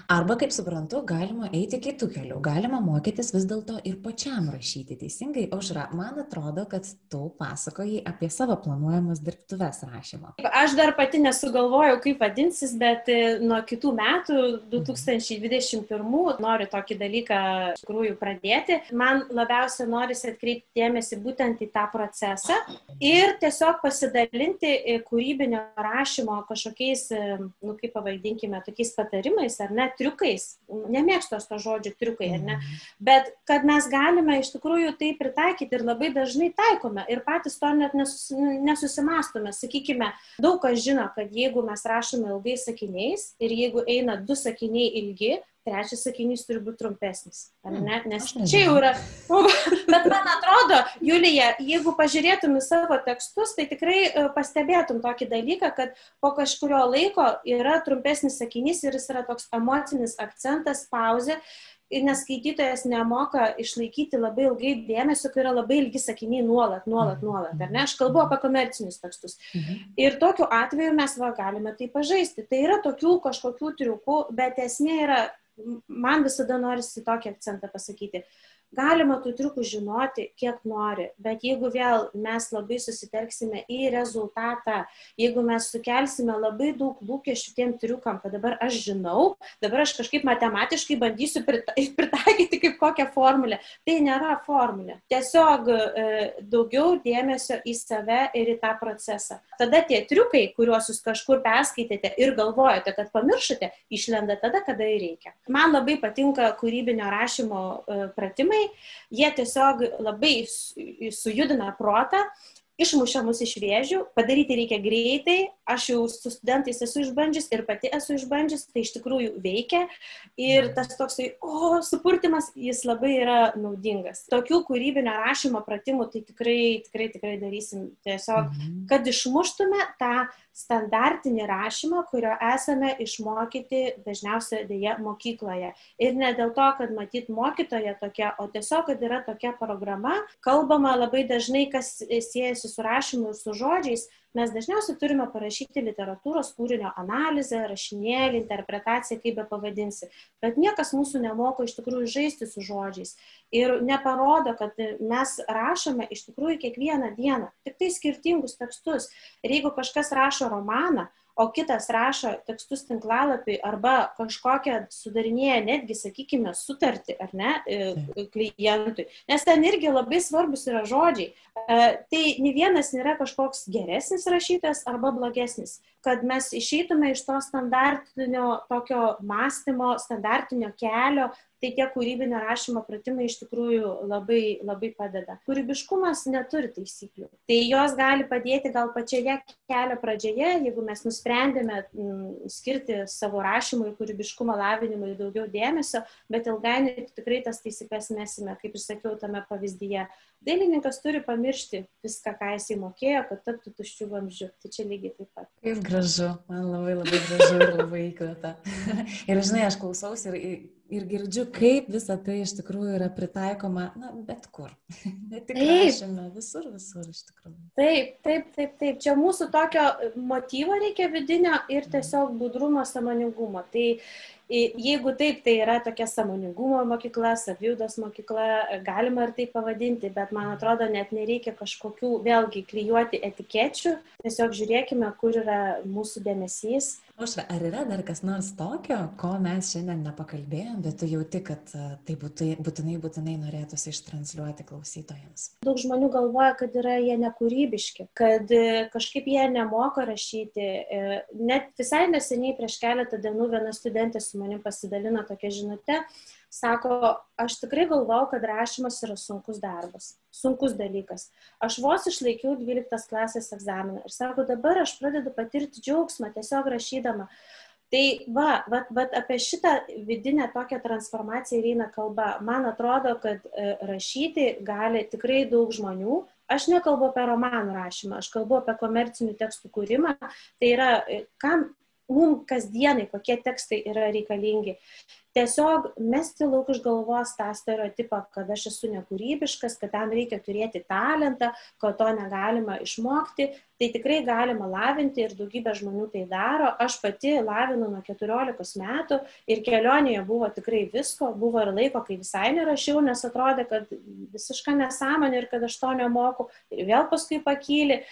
A: Arba, kaip suprantu, galima eiti kitų kelių, galima mokytis vis dėlto ir pačiam rašyti teisingai. Aušra, man atrodo, kad tu pasakoji apie savo planuojamas dirbtuves rašymo.
B: Aš dar pati nesugalvojau, kaip vadinsis, bet e, nuo kitų metų, 2021, noriu tokį dalyką iš tikrųjų pradėti. Man labiausia norisi atkreipti dėmesį būtent į tą procesą ir tiesiog pasidalinti e, kūrybinio rašymo kažkokiais, e, nu kaip pavadinkime, tokiais patarimais ar ne, triukais, nemėgstos to žodžio triukai, ar ne, mhm. bet kad mes galime iš tikrųjų tai pritaikyti ir labai dažnai taikome ir patys to net nesus, nesusimastome. Sakykime, daug kas žino, kad jeigu mes rašome ilgais sakiniais ir jeigu eina du sakiniai ilgi, trečias sakinys turi būti trumpesnis. Ar hmm, ne? Nes čia jau yra. Bet man atrodo, Julija, jeigu pažiūrėtum į savo tekstus, tai tikrai e, pastebėtum tokį dalyką, kad po kažkurio laiko yra trumpesnis sakinys ir jis yra toks emocinis akcentas, pauzė. Nes skaitytojas nemoka išlaikyti labai ilgai dėmesio, kai yra labai ilgi sakiniai nuolat, nuolat, hmm. nuolat. Ar ne? Aš kalbu apie komercinius tekstus. Mhm. Ir tokiu atveju mes va, galime tai pažaisti. Tai yra tokių kažkokių triukų, bet esmė yra man visada norisi tokį akcentą pasakyti. Galima tų triukų žinoti, kiek nori, bet jeigu vėl mes labai susitelksime į rezultatą, jeigu mes sukelsime labai daug lūkesčių tiem triukam, kad dabar aš žinau, dabar aš kažkaip matematiškai bandysiu pritaikyti kaip kokią formulę, tai nėra formulė. Tiesiog e, daugiau dėmesio į save ir į tą procesą. Tada tie triukai, kuriuos jūs kažkur perskaitėte ir galvojate, kad pamiršote, išlenda tada, kada ir reikia. Man labai patinka kūrybinio rašymo e, pratimai jie tiesiog labai sujudina protą išmuša mus iš vėžių, padaryti reikia greitai, aš jau su studentais esu išbandžius ir pati esu išbandžius, tai iš tikrųjų veikia ir tas toksai, o, supurtimas, jis labai yra naudingas. Tokių kūrybinio rašymo pratimų tai tikrai, tikrai, tikrai darysim tiesiog, mhm. kad išmuštume tą standartinį rašymą, kurio esame išmokyti dažniausiai dėja mokykloje. Ir ne dėl to, kad matyt mokytoja tokia, o tiesiog, kad yra tokia programa, kalbama labai dažnai, kas siejasi su rašymu ir su žodžiais, mes dažniausiai turime parašyti literatūros kūrinio analizę, rašinėlį, interpretaciją, kaip be pavadinsi. Bet niekas mūsų nemoko iš tikrųjų žaisti su žodžiais. Ir neparodo, kad mes rašome iš tikrųjų kiekvieną dieną, tik tai skirtingus tekstus. Ir jeigu kažkas rašo romaną, o kitas rašo tekstus tinklalapiui arba kažkokią sudarinėja netgi, sakykime, sutartį ar ne e, klientui, nes ten irgi labai svarbus yra žodžiai. E, tai ne vienas nėra kažkoks geresnis rašytojas arba blogesnis. Kad mes išeitume iš to standartinio tokio mąstymo, standartinio kelio, tai tie kūrybinio rašymo pratimai iš tikrųjų labai, labai padeda. Kūrybiškumas neturi taisyklių. Tai jos gali padėti gal pačioje kelio pradžioje, jeigu mes nusprendėme mm, skirti savo rašymui, kūrybiškumo lavinimui daugiau dėmesio, bet ilgainiui tikrai tas taisyklės mesime, kaip ir sakiau tame pavyzdyje. Dailininkas turi pamiršti viską, ką jisai mokėjo, kad taptų tuščių vamzdžių. Tai čia lygiai taip pat.
A: Kaip gražu, man labai labai gražu ir labai įkvėta. ir žinai, aš klausausi ir, ir girdžiu, kaip visa tai iš tikrųjų yra pritaikoma, na, bet kur. Ne tik rašyme, visur, visur iš tikrųjų.
B: Taip, taip, taip, taip. Čia mūsų tokio motyvo reikia vidinio ir tiesiog budrumo, samoningumo. Tai Jeigu taip, tai yra tokia samoningumo mokykla, saviudos mokykla, galima ir taip pavadinti, bet man atrodo, net nereikia kažkokių vėlgi klyjuoti etikečių, tiesiog žiūrėkime, kur yra mūsų dėmesys
A: Aušra, ar yra dar kas nors tokio, ko mes šiandien nepakalbėjom, bet tu jauti, kad e, tai būtinai, būtinai, būtinai norėtųsi ištransliuoti klausytojams?
B: Daug žmonių galvoja, kad yra jie nekūrybiški, kad e, kažkaip jie nemoka rašyti. E, net visai neseniai prieš keletą dienų viena studentė su manim pasidalino tokia žinutė, Sako, aš tikrai galvau, kad rašymas yra sunkus darbas, sunkus dalykas. Aš vos išlaikiau 12 klasės egzaminą ir sako, dabar aš pradedu patirti džiaugsmą tiesiog rašydama. Tai va, va, va apie šitą vidinę tokią transformaciją eina kalba. Man atrodo, kad e, rašyti gali tikrai daug žmonių. Aš nekalbu apie romanų rašymą, aš kalbu apie komercinių tekstų kūrimą. Tai yra, e, kam mums kasdienai, kokie tekstai yra reikalingi tiesiog mesti lauk iš galvos tą stereotipą, kad aš esu nekūrybiškas, kad tam reikia turėti talentą, kad to negalima išmokti, tai tikrai galima lavinti ir daugybė žmonių tai daro. Aš pati lavinu nuo 14 metų ir kelionėje buvo tikrai visko, buvo ir laiko, kai visai nerašiau, nes atrodė, kad visiška nesąmonė ir kad aš to nemoku ir vėl paskui pakyli.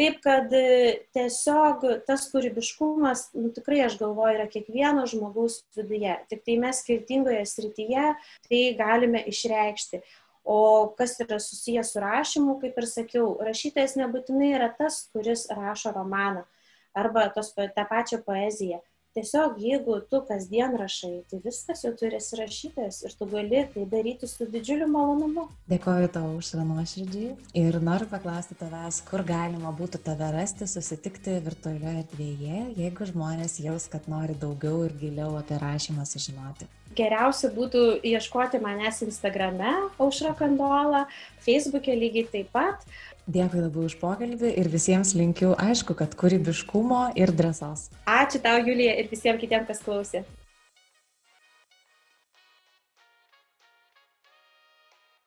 B: Taip kad e, tiesiog tas kūrybiškumas, nu, tikrai aš galvoju, yra kiekvieno žmogaus viduje. Tik tai mes skirtingoje srityje tai galime išreikšti. O kas yra susijęs su rašymu, kaip ir sakiau, rašytojas nebūtinai yra tas, kuris rašo romaną arba tos, tą pačią poeziją tiesiog jeigu tu kasdien rašai, tai viskas jau turi esi rašytojas ir tu gali tai daryti su didžiuliu malonumu.
A: Dėkoju tau už nuoširdžiai ir noriu paklausti tavęs, kur galima būtų tave rasti, susitikti virtualioje erdvėje, jeigu žmonės jaus, kad nori daugiau ir giliau apie rašymą sužinoti.
B: Geriausia būtų ieškoti manęs Instagrame, Aušra Kandola, Facebook'e lygiai taip pat.
A: Dėkui labai už pokalbį ir visiems linkiu, aišku, kad kūrybiškumo ir drąsos.
B: Ačiū tau, Julija, ir visiems kitiems, kas klausė.